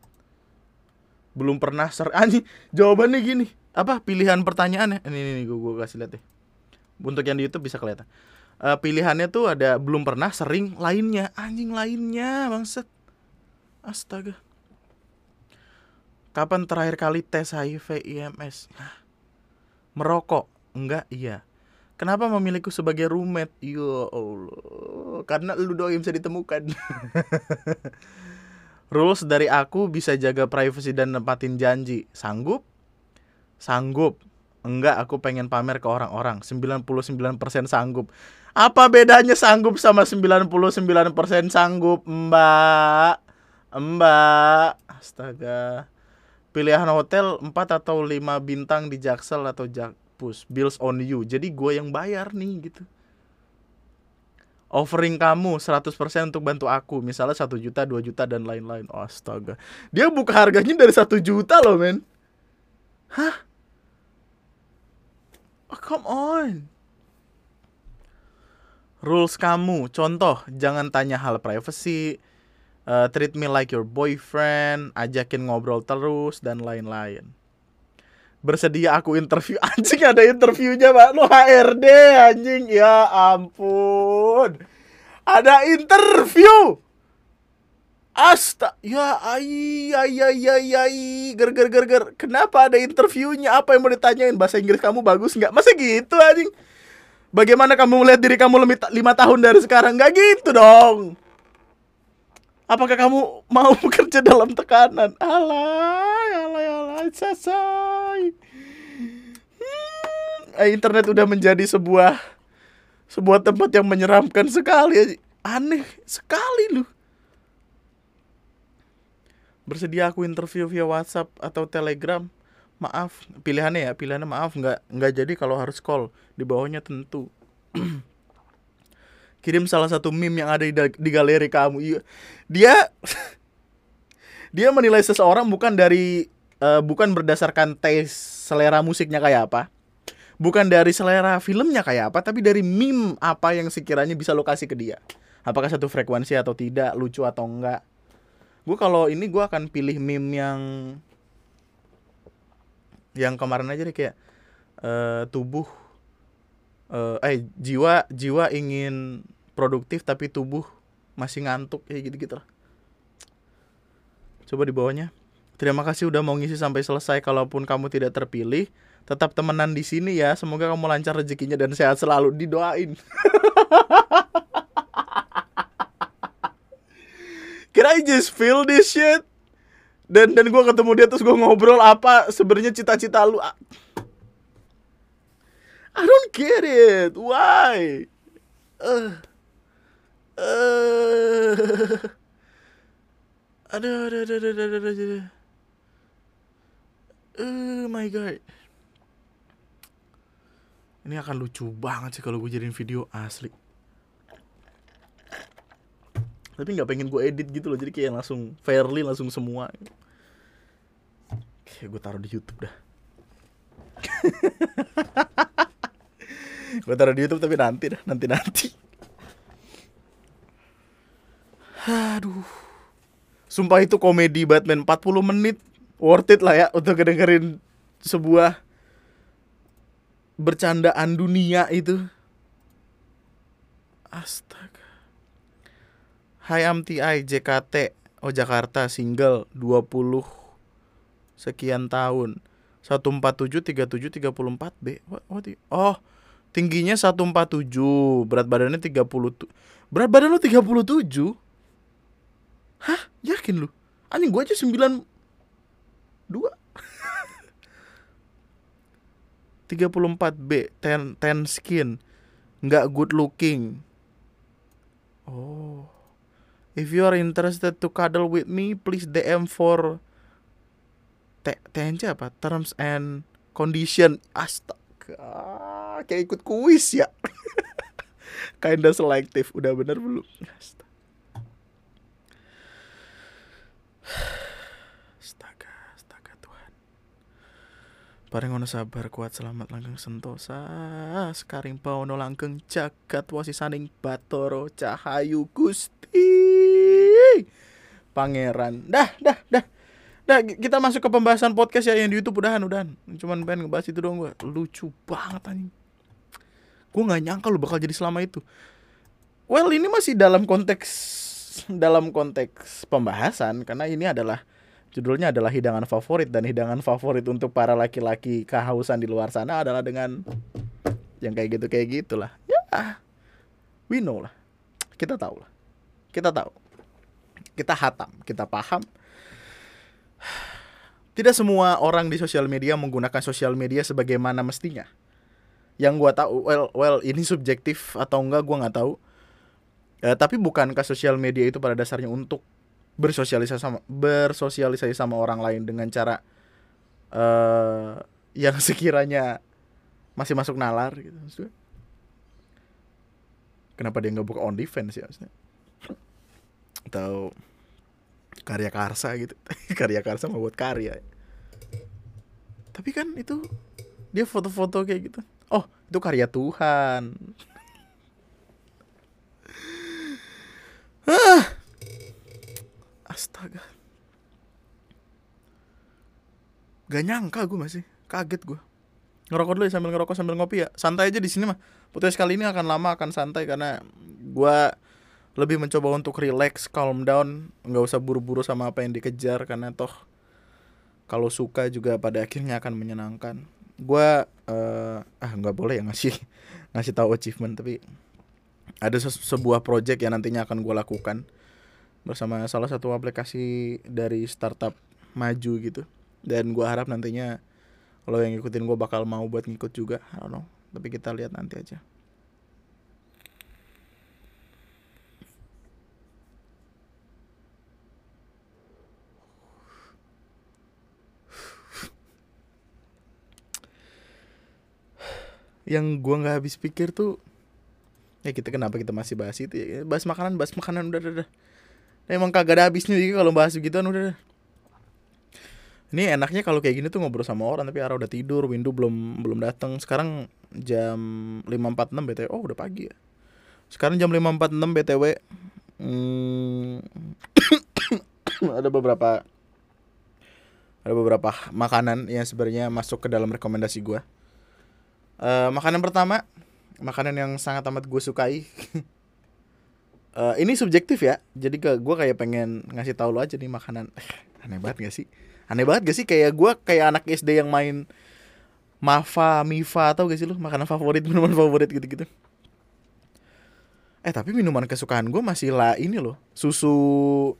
Belum pernah ser anjing. Jawabannya gini. Apa pilihan pertanyaannya? Ini ini, ini gue, gue kasih lihat deh. Untuk yang di YouTube bisa kelihatan. Uh, pilihannya tuh ada belum pernah sering lainnya anjing lainnya bangset astaga kapan terakhir kali tes HIV IMS nah, merokok enggak iya Kenapa memilihku sebagai roommate? Ya Allah, karena lu doang yang bisa ditemukan. Rules dari aku bisa jaga privacy dan nempatin janji. Sanggup? Sanggup. Enggak, aku pengen pamer ke orang-orang. 99% sanggup. Apa bedanya sanggup sama 99% sanggup, Mbak? Mbak. Astaga. Pilihan hotel 4 atau 5 bintang di Jaksel atau Jak push bills on you. Jadi gue yang bayar nih gitu. Offering kamu 100% untuk bantu aku misalnya satu juta dua juta dan lain-lain. Astaga. Dia buka harganya dari satu juta loh men. Hah? Oh, come on. Rules kamu. Contoh jangan tanya hal privacy uh, treat me like your boyfriend ajakin ngobrol terus dan lain-lain. Bersedia aku interview. Anjing ada interviewnya pak. Lo HRD anjing. Ya ampun. Ada interview. Asta ya ai ai ai ai ai. Ger ger ger ger. Kenapa ada interviewnya? Apa yang mau ditanyain? Bahasa Inggris kamu bagus nggak? Masa gitu anjing? Bagaimana kamu melihat diri kamu lima tahun dari sekarang? Nggak gitu dong apakah kamu mau bekerja dalam tekanan? Alay alay alay sasai hmm, eh, internet udah menjadi sebuah sebuah tempat yang menyeramkan sekali. Aneh sekali lu. Bersedia aku interview via WhatsApp atau Telegram? Maaf. Pilihannya ya pilihannya maaf. Nggak nggak jadi kalau harus call. Di bawahnya tentu kirim salah satu meme yang ada di, di galeri kamu. Iya. Dia dia menilai seseorang bukan dari uh, bukan berdasarkan tes selera musiknya kayak apa bukan dari selera filmnya kayak apa tapi dari meme apa yang sekiranya bisa lokasi ke dia. Apakah satu frekuensi atau tidak lucu atau enggak. Gue kalau ini gue akan pilih meme yang yang kemarin aja deh kayak uh, tubuh uh, eh jiwa jiwa ingin produktif tapi tubuh masih ngantuk kayak gitu gitu lah coba di bawahnya terima kasih udah mau ngisi sampai selesai kalaupun kamu tidak terpilih tetap temenan di sini ya semoga kamu lancar rezekinya dan sehat selalu didoain Can I just feel this shit? Dan dan gue ketemu dia terus gue ngobrol apa sebenarnya cita-cita lu. I don't get it. Why? Uh. Uh, aduh, aduh, aduh, aduh, aduh, aduh, aduh. Oh my god. Ini akan lucu banget sih kalau gue jadiin video asli. Tapi nggak pengen gue edit gitu loh, jadi kayak langsung fairly langsung semua. Kayak gue taruh di YouTube dah. gue taruh di YouTube tapi nanti dah, nanti nanti. Aduh. Sumpah itu komedi Batman 40 menit worth it lah ya untuk dengerin sebuah bercandaan dunia itu. Astaga. Hai MTI JKT Oh Jakarta single 20 sekian tahun 147 37 34 B. What, oh, tingginya 147, berat badannya 30. Berat badan lu 37? Hah? Yakin lu? Anjing gue aja 9 2 34B ten, ten skin. Nggak good looking. Oh. If you are interested to cuddle with me Please DM for T TNC apa? Terms and Condition. Astaga kayak ikut kuis ya. Kinda selektif udah bener belum? Astaga astaga Tuhan Bareng ono sabar kuat selamat langgeng sentosa Sekaring pauno langgeng jagat wasisaning batoro cahayu gusti Pangeran Dah dah dah Dah kita masuk ke pembahasan podcast ya yang di YouTube udahan udahan. Cuman pengen ngebahas itu dong gue. Lucu banget anjing. Gue nggak nyangka lu bakal jadi selama itu. Well ini masih dalam konteks dalam konteks pembahasan karena ini adalah judulnya adalah hidangan favorit dan hidangan favorit untuk para laki-laki kehausan di luar sana adalah dengan yang kayak gitu kayak gitulah. Ya, we know lah. Kita tahu lah. Kita tahu. Kita hatam, kita paham tidak semua orang di sosial media menggunakan sosial media sebagaimana mestinya. Yang gua tahu, well, well ini subjektif atau enggak gua nggak tahu. Eh, tapi bukankah sosial media itu pada dasarnya untuk bersosialisasi sama bersosialisasi sama orang lain dengan cara uh, yang sekiranya masih masuk nalar gitu maksudnya. Kenapa dia nggak buka on defense ya maksudnya? Atau karya karsa gitu karya karsa mau buat karya tapi kan itu dia foto-foto kayak gitu oh itu karya Tuhan ah. Astaga. Gak nyangka gue masih. Kaget gue ngerokok dulu ya sambil ngerokok sambil ngopi ya. Santai aja di sini mah. Podcast kali ini akan lama akan santai karena gue lebih mencoba untuk relax, calm down, nggak usah buru-buru sama apa yang dikejar karena toh kalau suka juga pada akhirnya akan menyenangkan. Gua uh, ah nggak boleh ya ngasih ngasih tahu achievement tapi ada se sebuah project yang nantinya akan gue lakukan bersama salah satu aplikasi dari startup maju gitu. Dan gue harap nantinya kalau yang ngikutin gue bakal mau buat ngikut juga. I don't know. Tapi kita lihat nanti aja. Yang gua nggak habis pikir tuh ya kita kenapa kita masih bahas itu ya? Bahas makanan bahas makanan udah udah, udah. emang kagak ada habisnya juga kalau bahas begituan udah, udah. ini enaknya kalau kayak gini tuh ngobrol sama orang tapi arah udah tidur Windu belum belum datang sekarang jam 5.46 btw oh udah pagi ya? Sekarang jam 5.46 btw hmm, ada beberapa ada beberapa makanan yang sebenarnya masuk ke dalam rekomendasi gua. Uh, makanan pertama, makanan yang sangat amat gue sukai. uh, ini subjektif ya, jadi ke gue kayak pengen ngasih tau lo aja nih makanan. aneh banget gak sih? Aneh banget gak sih kayak gue kayak anak SD yang main Mafa, Mifa atau gak sih lo makanan favorit, minuman favorit gitu-gitu. Eh tapi minuman kesukaan gue masih lah ini loh, susu.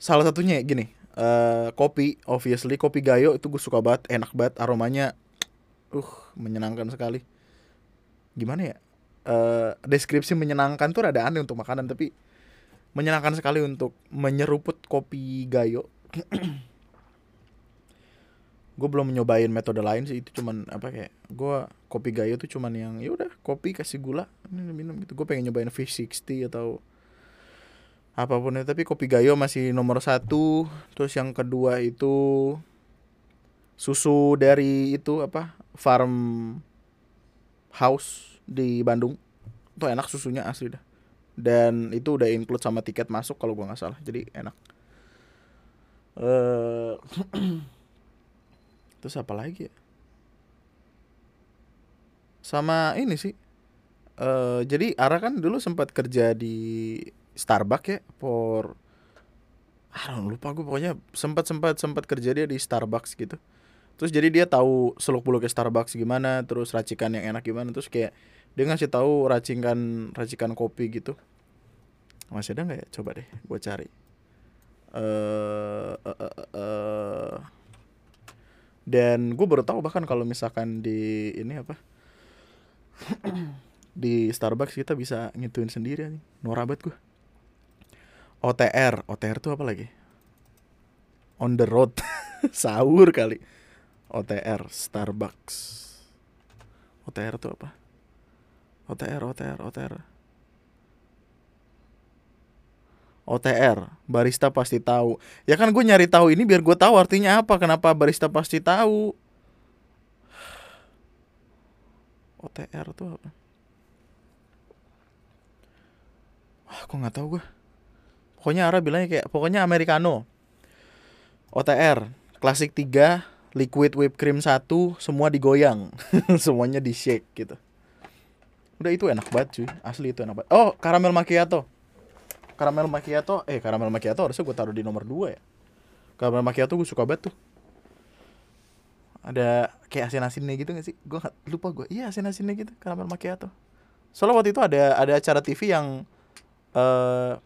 Salah satunya gini, uh, kopi, obviously kopi gayo itu gue suka banget, enak banget, aromanya uh menyenangkan sekali gimana ya uh, deskripsi menyenangkan tuh rada aneh untuk makanan tapi menyenangkan sekali untuk menyeruput kopi gayo. Gue belum nyobain metode lain sih itu cuman apa kayak gue kopi gayo tuh cuman yang ya udah kopi kasih gula ini minum gitu. Gue pengen nyobain fish 60 atau apa pun itu tapi kopi gayo masih nomor satu. Terus yang kedua itu susu dari itu apa farm house di Bandung. Tuh enak susunya asli dah. Dan itu udah include sama tiket masuk kalau gua nggak salah. Jadi enak. Uh, terus apa lagi ya? Sama ini sih. Uh, jadi Ara kan dulu sempat kerja di Starbucks ya for ah lupa gue pokoknya sempat sempat sempat kerja dia di Starbucks gitu terus jadi dia tahu seluk beluknya Starbucks gimana terus racikan yang enak gimana terus kayak dia ngasih tahu racikan racikan kopi gitu. Masih ada nggak ya? Coba deh gue cari. Uh, uh, uh, uh, dan gue baru tahu bahkan kalau misalkan di ini apa? Di Starbucks kita bisa ngituin sendiri nih. Norabat gue OTR OTR tuh apa lagi? On the road. Sahur kali OTR Starbucks. OTR tuh apa? OTR OTR OTR OTR barista pasti tahu. Ya kan gue nyari tahu ini biar gue tahu artinya apa kenapa barista pasti tahu. OTR tuh apa? Wah, kok nggak tahu gue pokoknya Ara bilangnya kayak pokoknya americano. OTR klasik 3 liquid whipped cream satu semua digoyang. Semuanya di shake gitu. Udah itu enak banget cuy. Asli itu enak banget. Oh caramel macchiato. Caramel macchiato eh caramel macchiato harusnya gue taruh di nomor 2 ya. Caramel macchiato gue suka banget tuh. Ada kayak asin asinnya gitu gak sih? Gue lupa gue iya asin asinnya gitu caramel macchiato. Soalnya waktu itu ada ada acara TV yang uh,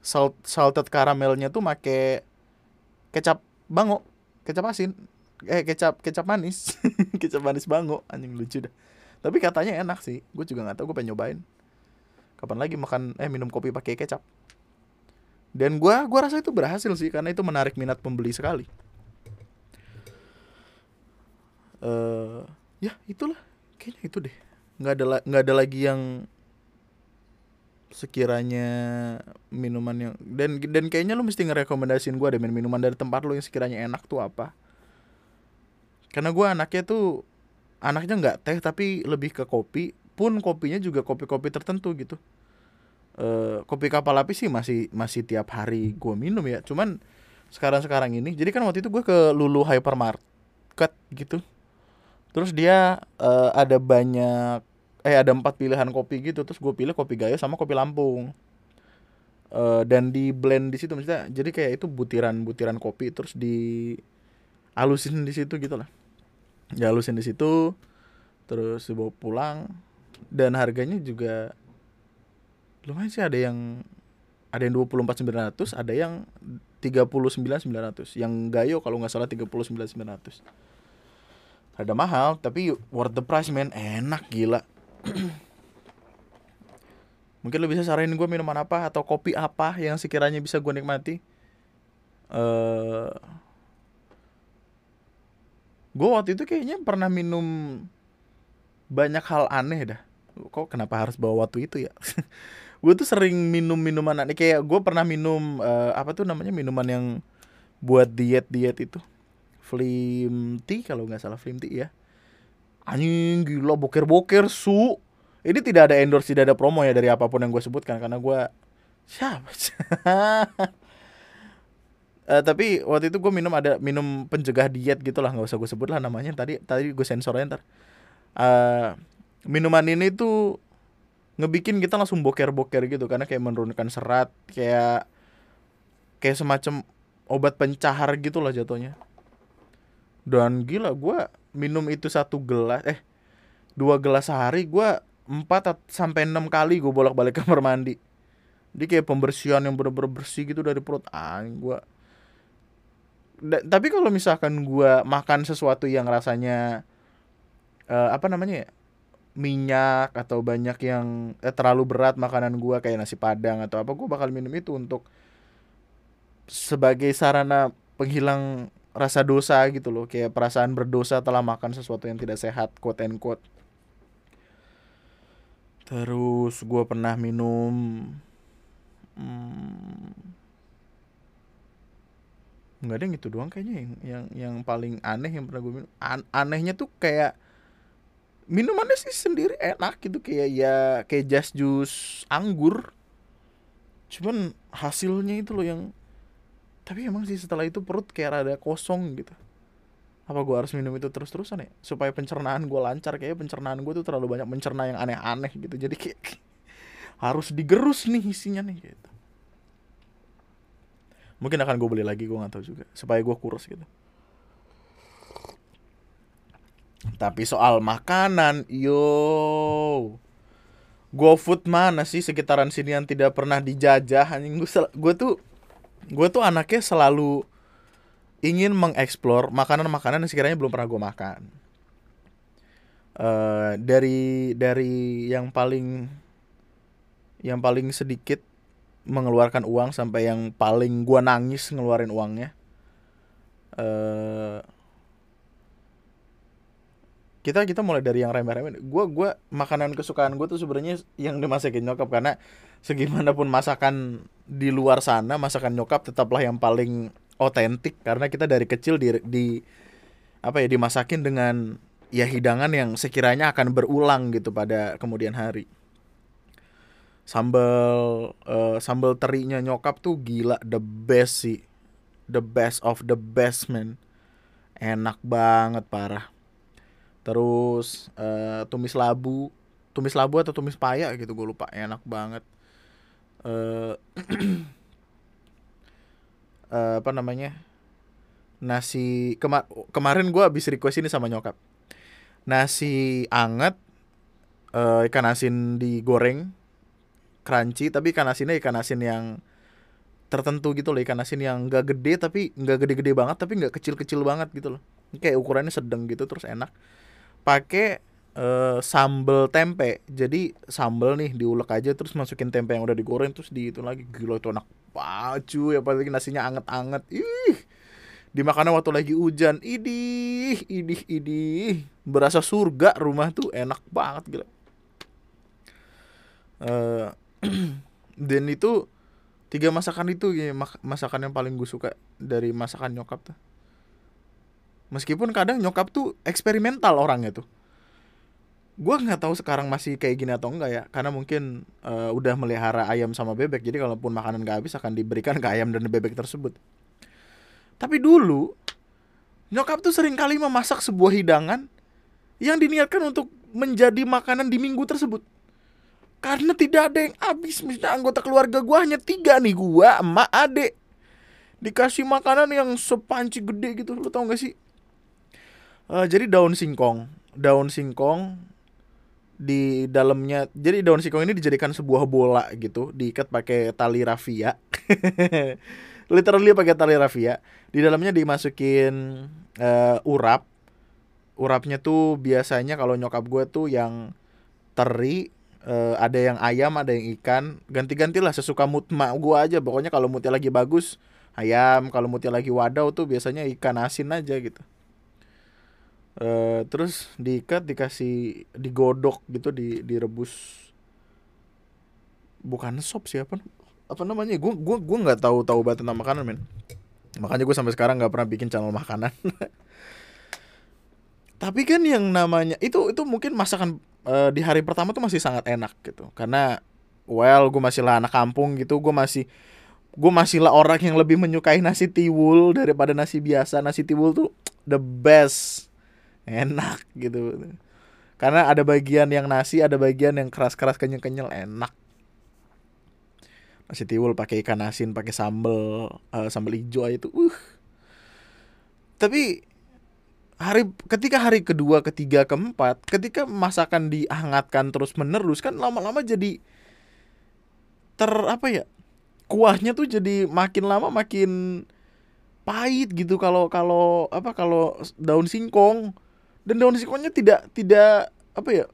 salt salted karamelnya tuh make kecap bango kecap asin eh kecap kecap manis. Kecap manis bango. Anjing lucu dah. Tapi katanya enak sih. Gue juga nggak tahu gue pengen nyobain. Kapan lagi makan eh minum kopi pakai kecap. Dan gue gua rasa itu berhasil sih karena itu menarik minat pembeli sekali. Eh uh, ya itulah. Kayaknya itu deh. Nggak ada nggak ada lagi yang sekiranya minuman yang dan dan kayaknya lu mesti ngerekomendasiin gue deh minuman dari tempat lu yang sekiranya enak tuh apa karena gue anaknya tuh anaknya nggak teh tapi lebih ke kopi. Pun kopinya juga kopi-kopi tertentu gitu. E, kopi kapal api sih masih masih tiap hari gue minum ya. Cuman sekarang sekarang ini jadi kan waktu itu gue ke Lulu Hypermarket gitu. Terus dia e, ada banyak eh ada empat pilihan kopi gitu. Terus gue pilih kopi Gayo sama kopi Lampung. Uh, dan di blend di situ maksudnya jadi kayak itu butiran butiran kopi. Terus di alusin di situ gitu lah. Ya alusin di situ terus dibawa pulang dan harganya juga lumayan sih ada yang ada yang dua puluh empat sembilan ratus ada yang tiga puluh sembilan sembilan ratus yang gayo kalau nggak salah tiga puluh sembilan sembilan ratus. Ada mahal tapi worth the price man enak gila. Mungkin lo bisa saranin gue minuman apa atau kopi apa yang sekiranya bisa gue nikmati. Eh, gue waktu itu kayaknya pernah minum banyak hal aneh dah. Kok kenapa harus bawa waktu itu ya? gue tuh sering minum minuman aneh. Kayak gue pernah minum uh, apa tuh namanya minuman yang buat diet diet itu. Flim tea kalau nggak salah flim tea ya anjing gila boker-boker su ini tidak ada endorse tidak ada promo ya dari apa pun yang gue sebutkan karena gue siapa uh, tapi waktu itu gue minum ada minum pencegah diet gitulah nggak usah gue sebut lah namanya. Tadi tadi gue sensornya ntar. Uh, minuman ini tuh ngebikin kita langsung boker-boker gitu karena kayak menurunkan serat kayak kayak semacam obat pencahar gitu lah jatuhnya. Dan gila gue minum itu satu gelas eh dua gelas sehari gue empat sampai enam kali gue bolak balik kamar mandi. Dia kayak pembersihan yang bener-bener bersih gitu dari perut ah gue tapi kalau misalkan gue makan sesuatu yang rasanya uh, apa namanya ya minyak atau banyak yang eh, terlalu berat makanan gue kayak nasi padang atau apa gue bakal minum itu untuk sebagai sarana penghilang rasa dosa gitu loh kayak perasaan berdosa telah makan sesuatu yang tidak sehat quote and quote. Terus gue pernah minum hmm, nggak ada yang itu doang kayaknya yang yang yang paling aneh yang pernah gue minum An anehnya tuh kayak minumannya sih sendiri enak gitu kayak ya kayak jas jus anggur. Cuman hasilnya itu loh yang tapi emang sih setelah itu perut kayak rada kosong gitu. Apa gue harus minum itu terus-terusan ya? Supaya pencernaan gue lancar kayak pencernaan gue tuh terlalu banyak mencerna yang aneh-aneh gitu. Jadi kayak harus digerus nih isinya nih gitu mungkin akan gue beli lagi gue nggak tahu juga. Supaya gue kurus gitu. Tapi soal makanan yo. GoFood mana sih sekitaran sini yang tidak pernah dijajah gue gue tuh gue tuh anaknya selalu ingin mengeksplor makanan-makanan yang sekiranya belum pernah gue makan. Uh, dari dari yang paling yang paling sedikit mengeluarkan uang sampai yang paling gue nangis ngeluarin uangnya. Uh, kita kita mulai dari yang remeh-remeh. Gue gua makanan kesukaan gue tuh sebenarnya yang dimasakin nyokap. Karena segimanapun masakan di luar sana masakan nyokap tetaplah yang paling otentik. Karena kita dari kecil di, di apa ya dimasakin dengan ya hidangan yang sekiranya akan berulang gitu pada kemudian hari sambal uh, sambal terinya nyokap tuh gila the best sih. The best of the best man. Enak banget parah. Terus uh, tumis labu. Tumis labu atau tumis paya gitu gue lupa. Enak banget. Uh, uh, apa namanya? Nasi kema kemarin gue habis request ini sama nyokap. Nasi anget uh, ikan asin digoreng crunchy tapi ikan asinnya ikan asin yang tertentu gitu loh ikan asin yang nggak gede tapi nggak gede-gede banget tapi nggak kecil-kecil banget gitu loh. Kayak ukurannya sedang gitu terus enak. Pakai uh, sambal tempe. Jadi sambal nih diulek aja terus masukin tempe yang udah digoreng terus di itu lagi. Gila itu enak baju ya apalagi nasinya anget-anget. Ih dimakan waktu lagi hujan. Idih idih idih. Berasa surga rumah tuh enak banget gila. Uh, dan itu tiga masakan itu ya masakan yang paling gue suka dari masakan nyokap tuh. Meskipun kadang nyokap tuh eksperimental orangnya tuh. Gue nggak tahu sekarang masih kayak gini atau enggak ya karena mungkin uh, udah melihara ayam sama bebek jadi kalaupun makanan gak habis akan diberikan ke ayam dan bebek tersebut. Tapi dulu nyokap tuh sering kali memasak sebuah hidangan yang diniatkan untuk menjadi makanan di minggu tersebut karena tidak ada yang habis. Misalnya anggota keluarga gue hanya tiga nih gue emak adek dikasih makanan yang sepanci gede gitu lo tau gak sih? Uh, jadi daun singkong. Daun singkong di dalamnya jadi daun singkong ini dijadikan sebuah bola gitu. Diikat pakai tali rafia. Literally pakai tali rafia. Di dalamnya dimasukin uh, urap. Urapnya tuh biasanya kalau nyokap gue tuh yang teri uh, ada yang ayam ada yang ikan. Ganti-gantilah sesuka mood mak gua aja. Pokoknya kalau moodnya lagi bagus ayam. Kalau moodnya lagi wadau tuh biasanya ikan asin aja gitu. Uh, terus diikat dikasih digodok gitu di direbus. Bukan sop siapa apa namanya? Gue gue gue nggak tahu tahu banget tentang makanan men. Makanya gue sampai sekarang nggak pernah bikin channel makanan. Tapi kan yang namanya itu itu mungkin masakan uh, di hari pertama tuh masih sangat enak gitu. Karena well gue masih lah anak kampung gitu gue masih gue masih lah orang yang lebih menyukai nasi tiwul daripada nasi biasa. Nasi tiwul tuh the best. Enak gitu. Karena ada bagian yang nasi ada bagian yang keras keras kenyal kenyal enak. Nasi tiwul pakai ikan asin pakai sambel uh, sambal hijau itu uh. Tapi hari ketika hari kedua, ketiga, keempat, ketika masakan dihangatkan terus menerus kan lama-lama jadi ter apa ya? Kuahnya tuh jadi makin lama makin pahit gitu kalau kalau apa kalau daun singkong dan daun singkongnya tidak tidak apa ya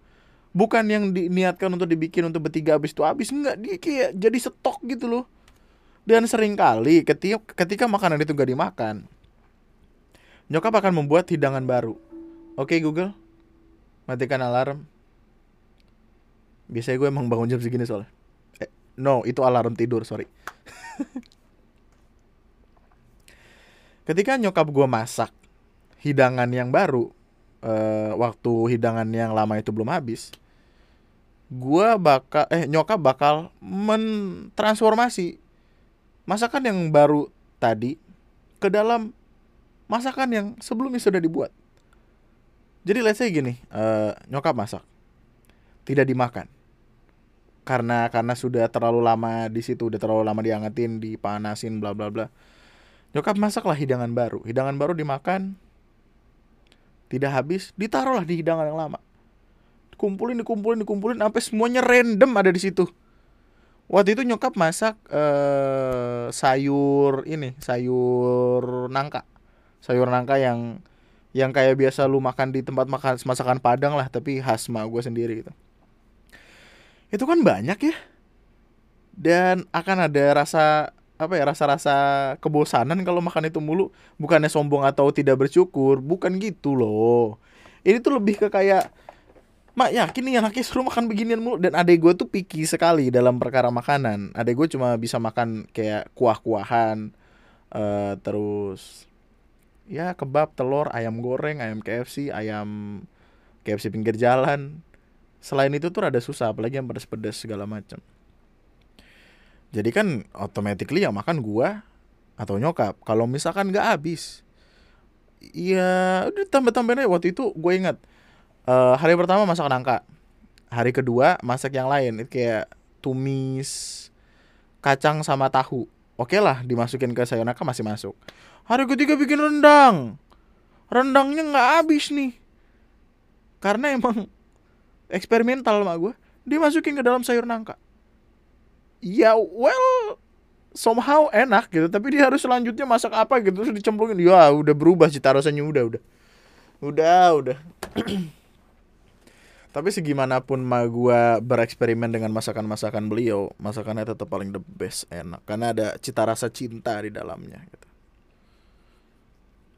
bukan yang diniatkan untuk dibikin untuk bertiga habis itu habis enggak dia kayak jadi stok gitu loh dan sering kali ketika ketika makanan itu gak dimakan Nyokap akan membuat hidangan baru. Oke Google, matikan alarm. Biasanya gue emang bangun jam segini soalnya. Eh, no, itu alarm tidur, sorry. Ketika nyokap gue masak hidangan yang baru, uh, waktu hidangan yang lama itu belum habis, gue bakal eh nyokap bakal mentransformasi masakan yang baru tadi ke dalam masakan yang sebelumnya sudah dibuat. Jadi let's say gini, uh, nyokap masak, tidak dimakan, karena karena sudah terlalu lama di situ, udah terlalu lama diangetin, dipanasin, bla bla bla. Nyokap masaklah hidangan baru, hidangan baru dimakan, tidak habis, ditaruhlah di hidangan yang lama. Kumpulin, dikumpulin, dikumpulin, sampai semuanya random ada di situ. Waktu itu nyokap masak uh, sayur ini, sayur nangka sayur nangka yang yang kayak biasa lu makan di tempat makan masakan Padang lah tapi khas ma gue sendiri gitu. Itu kan banyak ya. Dan akan ada rasa apa ya rasa-rasa kebosanan kalau makan itu mulu. Bukannya sombong atau tidak bersyukur bukan gitu loh. Ini tuh lebih ke kayak mak yakin nih anaknya suruh makan beginian mulu? Dan adek gue tuh picky sekali dalam perkara makanan. Adek gue cuma bisa makan kayak kuah-kuahan uh, terus ya kebab telur ayam goreng ayam KFC ayam KFC pinggir jalan. Selain itu tuh ada susah apalagi yang pedas-pedas segala macam jadi kan automatically yang makan gua atau nyokap. Kalau misalkan nggak habis ya udah tambah-tambahin aja. Waktu itu gue ingat uh, hari pertama masak nangka. Hari kedua masak yang lain. Itu kayak tumis kacang sama tahu oke lah dimasukin ke sayur nangka masih masuk. Hari ketiga bikin rendang. Rendangnya nggak habis nih. Karena emang eksperimental sama gue dimasukin ke dalam sayur nangka. Ya well somehow enak gitu. Tapi dia harus selanjutnya masak apa gitu terus dicemplungin. Ya udah berubah cita rasanya udah udah. Udah udah tapi segimanapun mah gua bereksperimen dengan masakan-masakan beliau masakannya tetap paling the best enak. Karena ada cita rasa cinta di dalamnya gitu.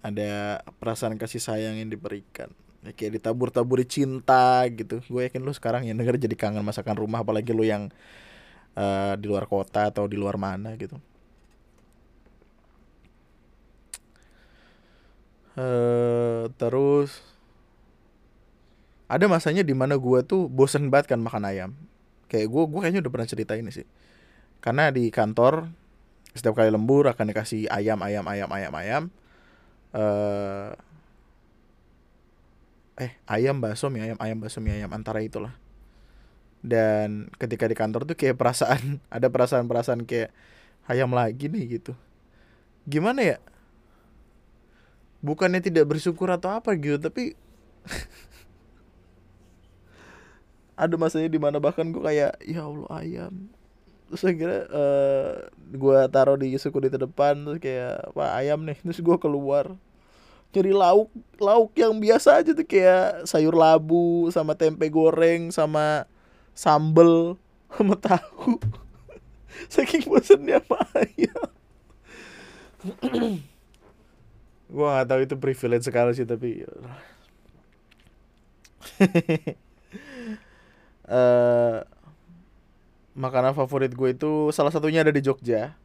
Ada perasaan kasih sayang yang diberikan. Ya, kayak ditabur-taburi cinta gitu. Gue yakin lu sekarang yang denger jadi kangen masakan rumah apalagi lu yang uh, di luar kota atau di luar mana gitu. Uh, terus ada masanya di mana gue tuh bosen banget kan makan ayam. Kayak gue gue kayaknya udah pernah cerita ini sih. Karena di kantor setiap kali lembur akan dikasih ayam ayam ayam ayam ayam. Uh, eh ayam bakso mie ayam ayam bakso mie ayam antara itulah. Dan ketika di kantor tuh kayak perasaan ada perasaan-perasaan kayak ayam lagi nih gitu. Gimana ya? Bukannya tidak bersyukur atau apa gitu tapi ada masanya di mana bahkan gue kayak ya Allah ayam. Terus akhirnya uh, gue taruh di suku di depan terus kayak apa ayam nih. Terus gue keluar. Cari lauk lauk yang biasa aja tuh kayak sayur labu sama tempe goreng sama sambel sama tahu. Saking bosannya apa ayam. Gue gak tahu itu privilege sekali sih tapi uh, makanan favorit gue itu salah satunya ada di Jogja.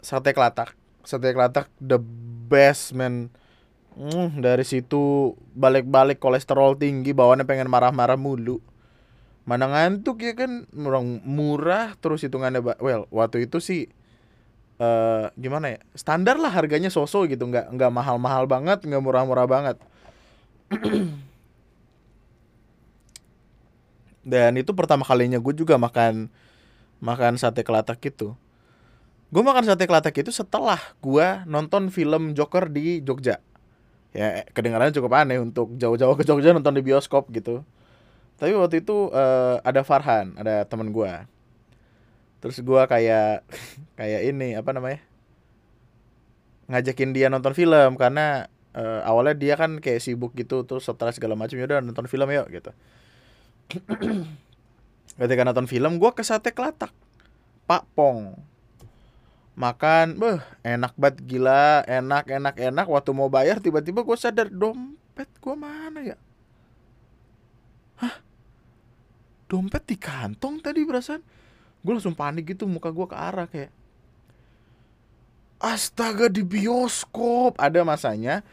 Sate kelatak. Sate kelatak the best man. Mm, dari situ balik-balik kolesterol tinggi bawaannya pengen marah-marah mulu. Mana ngantuk ya kan? Murah, murah terus hitungannya well waktu itu sih uh, gimana ya? Standar lah harganya sosok gitu. Nggak nggak mahal-mahal banget nggak murah-murah banget dan itu pertama kalinya gue juga makan makan sate kelatak itu. Gue makan sate kelatak itu setelah gue nonton film Joker di Jogja. Ya kedengarannya cukup aneh untuk jauh-jauh ke Jogja nonton di bioskop gitu. Tapi waktu itu uh, ada Farhan ada teman gue terus gue kayak kayak ini apa namanya ngajakin dia nonton film karena uh, awalnya dia kan kayak sibuk gitu terus setelah segala macam ya udah nonton film yuk gitu ketika nonton film gue ke sate kelatak. Pak Pong. Makan beh enak banget gila enak enak enak. Waktu mau bayar tiba-tiba gue sadar dompet gue mana ya? Hah? Dompet di kantong tadi perasaan. Gue langsung panik gitu muka gue ke arah kayak astaga di bioskop. Ada masanya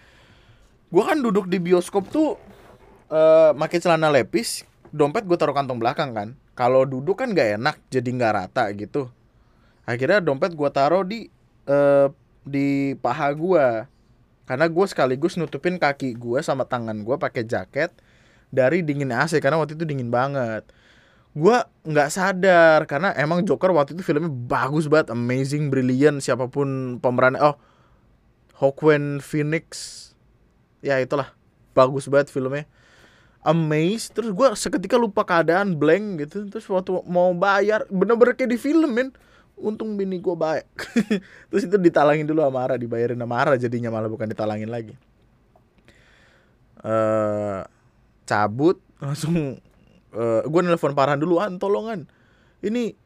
gue kan duduk di bioskop tuh uh, celana lepis dompet gue taruh kantong belakang kan. Kalau duduk kan nggak enak jadi nggak rata gitu. Akhirnya dompet gue taruh di uh, di paha gue karena gue sekaligus nutupin kaki gue sama tangan gue pakai jaket dari dingin AC karena waktu itu dingin banget. Gue nggak sadar karena emang Joker waktu itu filmnya bagus banget amazing brilliant siapa pun pemeran oh Hawkwind Phoenix. Ya itulah. Bagus banget filmnya amazed terus gue seketika lupa keadaan blank gitu terus waktu mau bayar bener-bener kayak di film men. Untung bini gue baik terus itu ditalangin dulu sama Ara dibayarin sama Ara jadinya malah bukan ditalangin lagi. Uh, cabut langsung uh, gue nelfon Parhan dulu an tolongan. Ini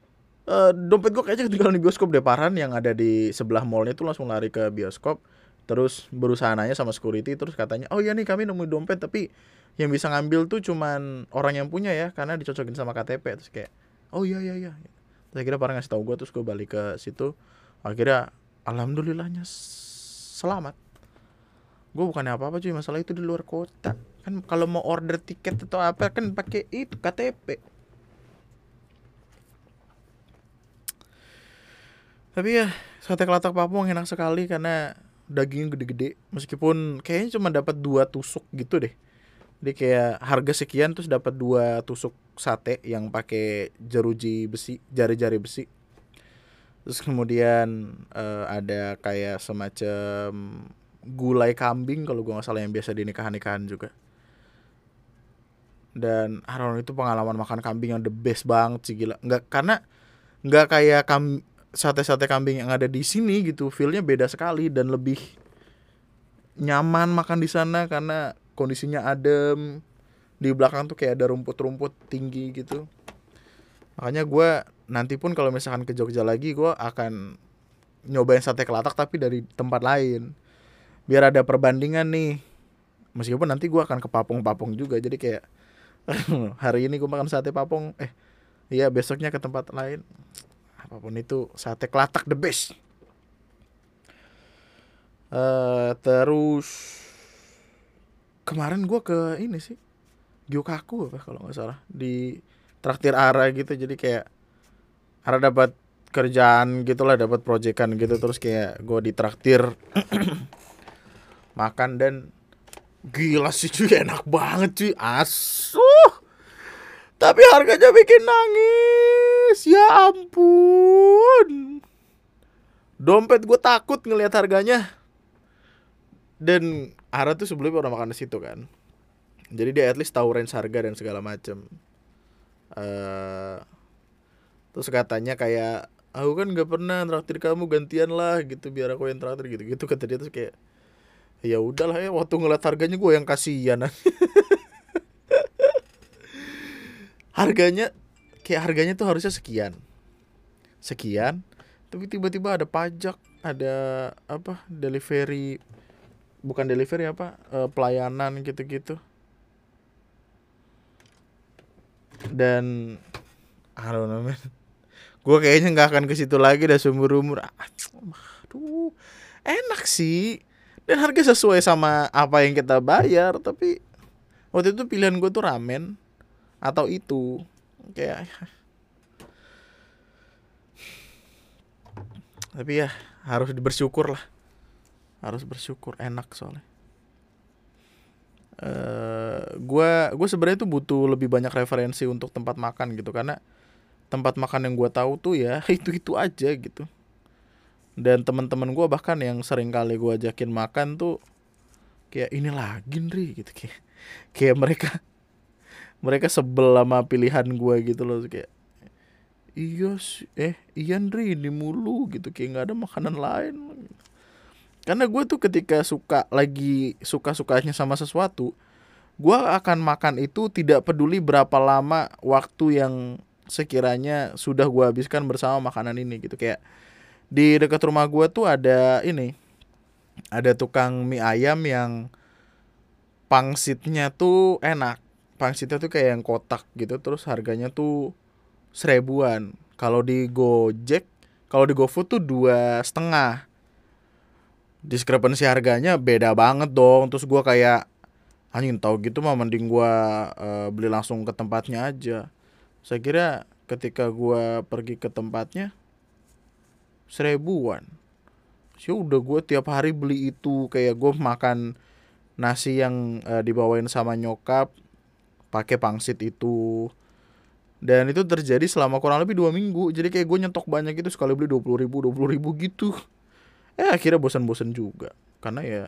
uh, dompet gue kayaknya ketinggalan di bioskop deh Parhan yang ada di sebelah mallnya itu langsung lari ke bioskop terus berusaha nanya sama security terus katanya oh ya nih kami nemu dompet tapi yang bisa ngambil tuh cuman orang yang punya ya karena dicocokin sama KTP terus kayak oh iya iya iya. Terus akhirnya para ngasih tahu gue terus gue balik ke situ. Akhirnya alhamdulillahnya selamat. Gue bukannya apa apa cuy masalah itu di luar kota. Kan kalau mau order tiket atau apa kan pakai itu KTP tapi ya sate kelatak Papua enak sekali karena dagingnya gede-gede. Meskipun kayaknya cuma dapat dua tusuk gitu deh. Jadi kayak harga sekian terus dapat dua tusuk sate yang pakai jeruji besi jari-jari besi. Terus kemudian uh, ada kayak semacam gulai kambing kalau gue nggak salah yang biasa di nikahan-nikahan juga. Dan Aaron itu pengalaman makan kambing yang the best banget sih gila. Nggak karena nggak kayak kam sate-sate kambing yang ada di sini gitu feelnya beda sekali dan lebih nyaman makan di sana karena kondisinya adem. Di belakang tuh kayak ada rumput-rumput tinggi gitu. Makanya gue nanti pun kalau misalkan ke Jogja lagi gue akan nyobain sate kelatak tapi dari tempat lain. Biar ada perbandingan nih. Meskipun nanti gue akan ke Papung-Papung juga jadi kayak hari ini gue makan sate Papung. Eh iya besoknya ke tempat lain apa pun itu sate kelatak the best. Uh, terus kemarin gue ke ini sih Gyokaku apa kalau nggak salah di traktir Ara gitu. Jadi kayak Ara dapat kerjaan gitulah dapat proyekan gitu. Terus kayak gue ditraktir makan dan gila sih cuy enak banget cuy. Asuh. Tapi harganya bikin nangis ya ampun. Dompet gue takut ngelihat harganya. Dan Ara tuh sebelumnya pernah makan di situ kan. Jadi dia at least tahu range harga dan segala macem. Uh, terus katanya kayak aku kan nggak pernah traktir kamu gantian lah gitu biar aku yang traktir gitu gitu kata dia terus kayak ya udahlah ya waktu ngeliat harganya gue yang kasihan. Harganya kayak harganya tuh harusnya sekian. Sekian tapi tiba-tiba ada pajak ada apa delivery bukan delivery apa uh, pelayanan gitu-gitu. Dan I don't gue kayaknya nggak akan ke situ lagi dah seumur umur. Aduh enak sih. Dan harga sesuai sama apa yang kita bayar tapi waktu itu pilihan gue tuh ramen atau itu kayak tapi ya harus bersyukur lah. Harus bersyukur enak soalnya. Gue uh, gue sebenarnya tuh butuh lebih banyak referensi untuk tempat makan gitu karena tempat makan yang gue tahu tuh ya itu itu aja gitu. Dan teman-teman gue bahkan yang sering kali gue ajakin makan tuh kayak ini lagi nih gitu kayak kayak mereka mereka sebel sama pilihan gue gitu loh kayak iya sih eh iya Ndri ini mulu gitu kayak nggak ada makanan lain. Karena gue tuh ketika suka lagi suka sukanya sama sesuatu gue akan makan itu tidak peduli berapa lama waktu yang sekiranya sudah gue habiskan bersama makanan ini gitu. Kayak di dekat rumah gue tuh ada ini ada tukang mie ayam yang pangsitnya tuh enak pangsitnya tuh kayak yang kotak gitu terus harganya tuh seribuan. Kalau di Gojek kalau di GoFood tuh dua setengah. Diskrepensi harganya beda banget dong. Terus gua kayak anjing tahu gitu mah mending gua uh, beli langsung ke tempatnya aja. Saya kira ketika gua pergi ke tempatnya seribuan. Sih udah gue tiap hari beli itu kayak gue makan nasi yang uh, dibawain sama nyokap pakai pangsit itu. Dan itu terjadi selama kurang lebih dua minggu. Jadi kayak gue nyetok banyak itu sekali beli dua puluh ribu dua puluh ribu gitu. Eh akhirnya bosan-bosan juga. Karena ya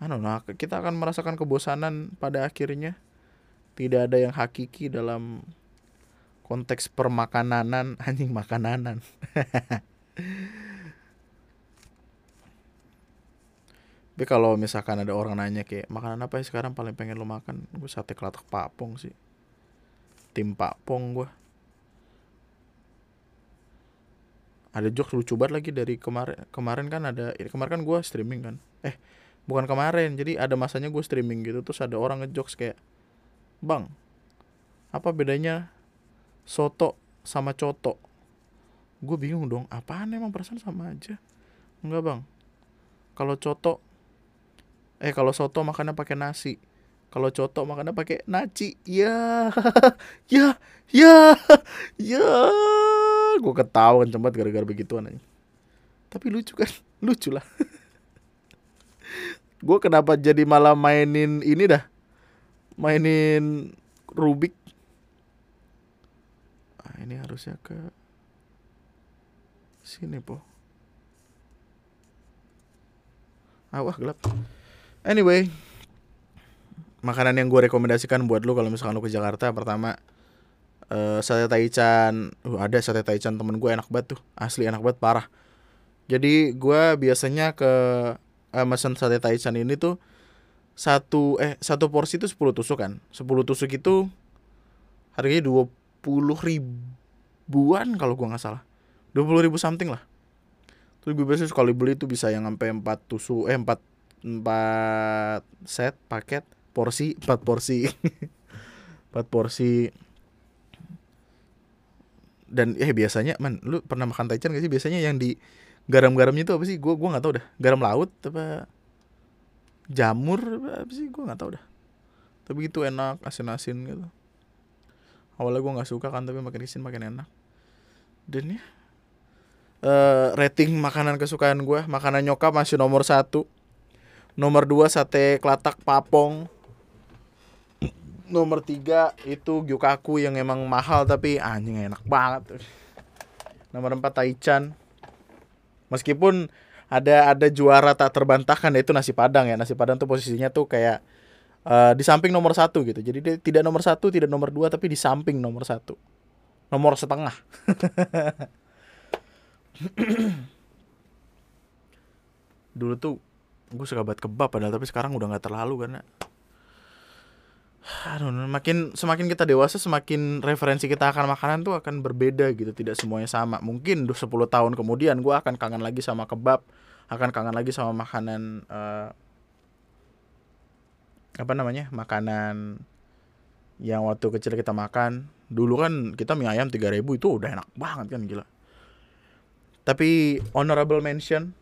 anu nah kita akan merasakan kebosanan pada akhirnya. Tidak ada yang hakiki dalam konteks permakananan. Anjing makananan Tapi kalau misalkan ada orang nanya kayak makanan apa ya sekarang paling pengen lo makan, gue sate kelatak papong sih. Tim papong gue. ada jokes lucu banget lagi dari kemarin kemarin kan ada kemarin kan gue streaming kan. Eh bukan kemarin jadi ada masanya gue streaming gitu terus ada orang ngejokes kayak bang apa bedanya soto sama coto? Gue bingung dong apaan emang perasaan sama aja? Enggak bang. Kalau coto eh kalau soto makannya pakai nasi. Kalau coto makannya pakai naci. Ya ya ya ya. Gue ketawa cepat gara-gara begituan aja tapi lucu kan? Lucu lah. Gue kenapa jadi malah mainin ini dah? Mainin Rubik. Ah, ini harusnya ke sini po. Ah wah gelap anyway makanan yang gue rekomendasikan buat lu kalau misalkan lu ke Jakarta pertama uh, sate taichan. Uh, ada sate taichan temen gue enak banget tuh. Asli enak banget parah. Jadi gue biasanya ke uh, mesen sate taichan ini tuh satu eh satu porsi itu 10 tusuk kan. 10 tusuk itu harganya dua puluh ribuan kalau gue nggak salah. Dua puluh ribu something lah. Terus gue biasanya sekali beli itu bisa yang sampai empat tusuk eh empat empat set paket porsi empat porsi. Empat porsi. Dan eh biasanya man lu pernah makan taichan gak sih? Biasanya yang di garam-garamnya itu apa sih? Gue gua nggak tahu dah. Garam laut apa jamur apa sih? Gue nggak tahu dah. Tapi itu enak asin-asin gitu. Awalnya gue nggak suka kan tapi makin ke sini makin enak. Dan ya uh, rating makanan kesukaan gue makanan nyokap masih nomor satu nomor dua sate kelatak papong. Nomor tiga itu gyukaku yang emang mahal tapi anjing enak banget. Nomor empat taichan. Meskipun ada ada juara tak terbantahkan yaitu nasi padang ya. Nasi padang tuh posisinya tuh kayak uh, di samping nomor satu gitu. Jadi dia tidak nomor satu tidak nomor dua tapi di samping nomor satu. Nomor setengah. Dulu tuh gue suka banget kebab padahal tapi sekarang udah nggak terlalu karena aduh makin semakin kita dewasa semakin referensi kita akan makanan tuh akan berbeda gitu. Tidak semuanya sama. Mungkin 10 tahun kemudian gue akan kangen lagi sama kebab akan kangen lagi sama makanan uh, apa namanya makanan yang waktu kecil kita makan. Dulu kan kita mie ayam 3000 itu udah enak banget kan gila. Tapi honorable mention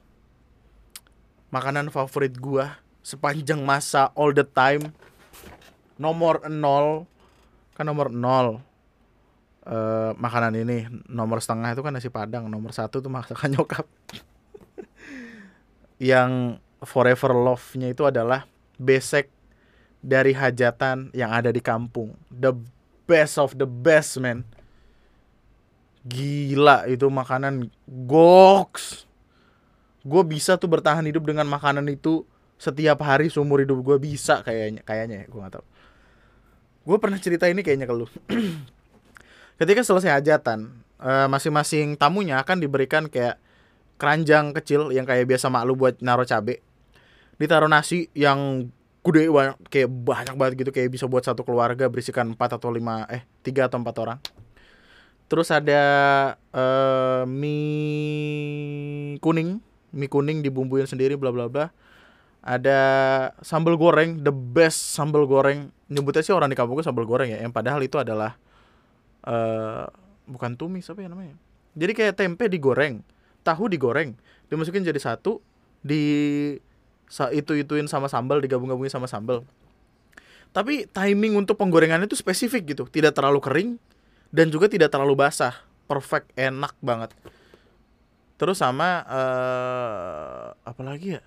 makanan favorit gua sepanjang masa all the time. Nomor nol kan nomor nol. Uh, makanan ini nomor setengah itu kan nasi padang nomor satu tuh masakan nyokap. Yang forever love-nya itu adalah besek dari hajatan yang ada di kampung. The best of the best man. Gila itu makanan goks gue bisa tuh bertahan hidup dengan makanan itu setiap hari seumur hidup gue bisa kayaknya kayaknya ya gue gak tau gue pernah cerita ini kayaknya ke lu. Ketika selesai hajatan uh, masing-masing tamunya akan diberikan kayak keranjang kecil yang kayak biasa mak lu buat naruh cabe. Ditaruh nasi yang gede banyak kayak banyak banget gitu kayak bisa buat satu keluarga berisikan empat atau lima eh tiga atau empat orang. Terus ada uh, mie kuning mie kuning dibumbuin sendiri bla bla bla. Ada sambal goreng the best sambal goreng. Nyebutnya sih orang di kampung sambal goreng ya yang padahal itu adalah uh, bukan tumis apa ya namanya? Jadi kayak tempe digoreng tahu digoreng dimasukin jadi satu di itu ituin sama sambal digabung-gabungin sama sambal. Tapi timing untuk penggorengannya itu spesifik gitu. Tidak terlalu kering dan juga tidak terlalu basah. Perfect enak banget terus sama uh, apa lagi ya?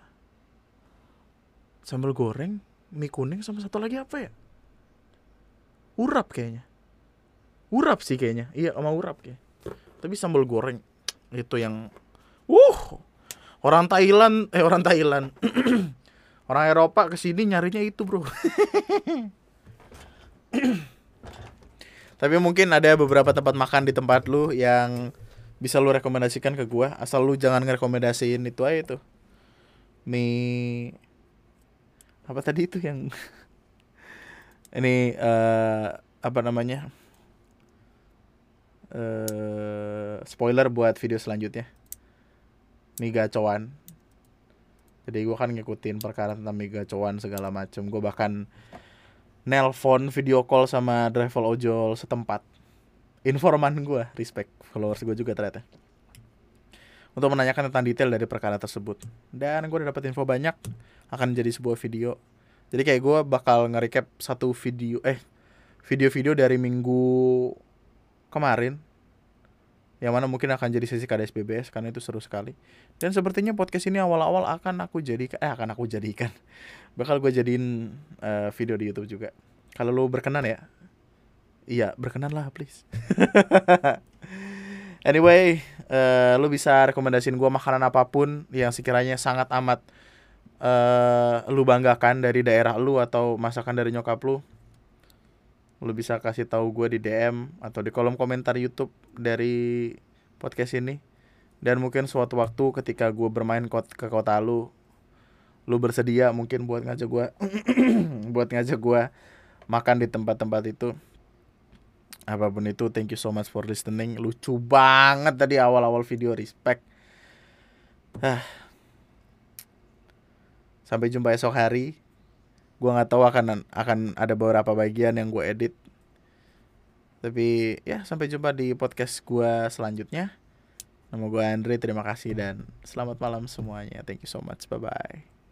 Sambal goreng mie kuning sama satu lagi apa ya? Urap kayaknya. Urap sih kayaknya. Iya sama urap kayak tapi sambal goreng itu yang uh orang Thailand eh orang Thailand. Orang Eropa ke sini nyarinya itu bro. Tapi mungkin ada beberapa tempat makan di tempat lu yang bisa lu rekomendasikan ke gua asal lu jangan ngerekomendasiin itu aja tuh. Mie apa tadi itu yang ini uh, apa namanya? Uh, spoiler buat video selanjutnya. Nih gacoan jadi gue kan ngikutin perkara tentang mega gacoan segala macem. Gue bahkan nelpon video call sama driver ojol setempat. Informan gue respect followers gue juga ternyata untuk menanyakan tentang detail dari perkara tersebut dan gue udah dapet info banyak akan jadi sebuah video jadi kayak gue bakal nge-recap satu video eh video-video dari minggu kemarin yang mana mungkin akan jadi sesi KDSBBS karena itu seru sekali. Dan sepertinya podcast ini awal-awal akan aku jadikan eh akan aku jadikan bakal gue jadiin uh, video di YouTube juga. Kalau lo berkenan ya. Iya, berkenan lah please. anyway, uh, lu bisa rekomendasiin gue makanan apa pun yang sekiranya sangat amat uh, lu banggakan dari daerah lu atau masakan dari nyokap lu lu bisa kasih tahu gue di DM atau di kolom komentar YouTube dari podcast ini. Dan mungkin suatu waktu ketika gue bermain ke kota lu lu bersedia mungkin buat ngajak gue buat ngajak gue makan di tempat-tempat itu apa pun itu thank you so much for listening. Lucu banget tadi awal-awal video respect. Ah. sampai jumpa esok hari. Gue nggak tahu akan akan ada beberapa bagian yang gue edit. Tapi ya sampai jumpa di podcast gue selanjutnya. Nama gue Andre terima kasih dan selamat malam semuanya. Thank you so much. Bye bye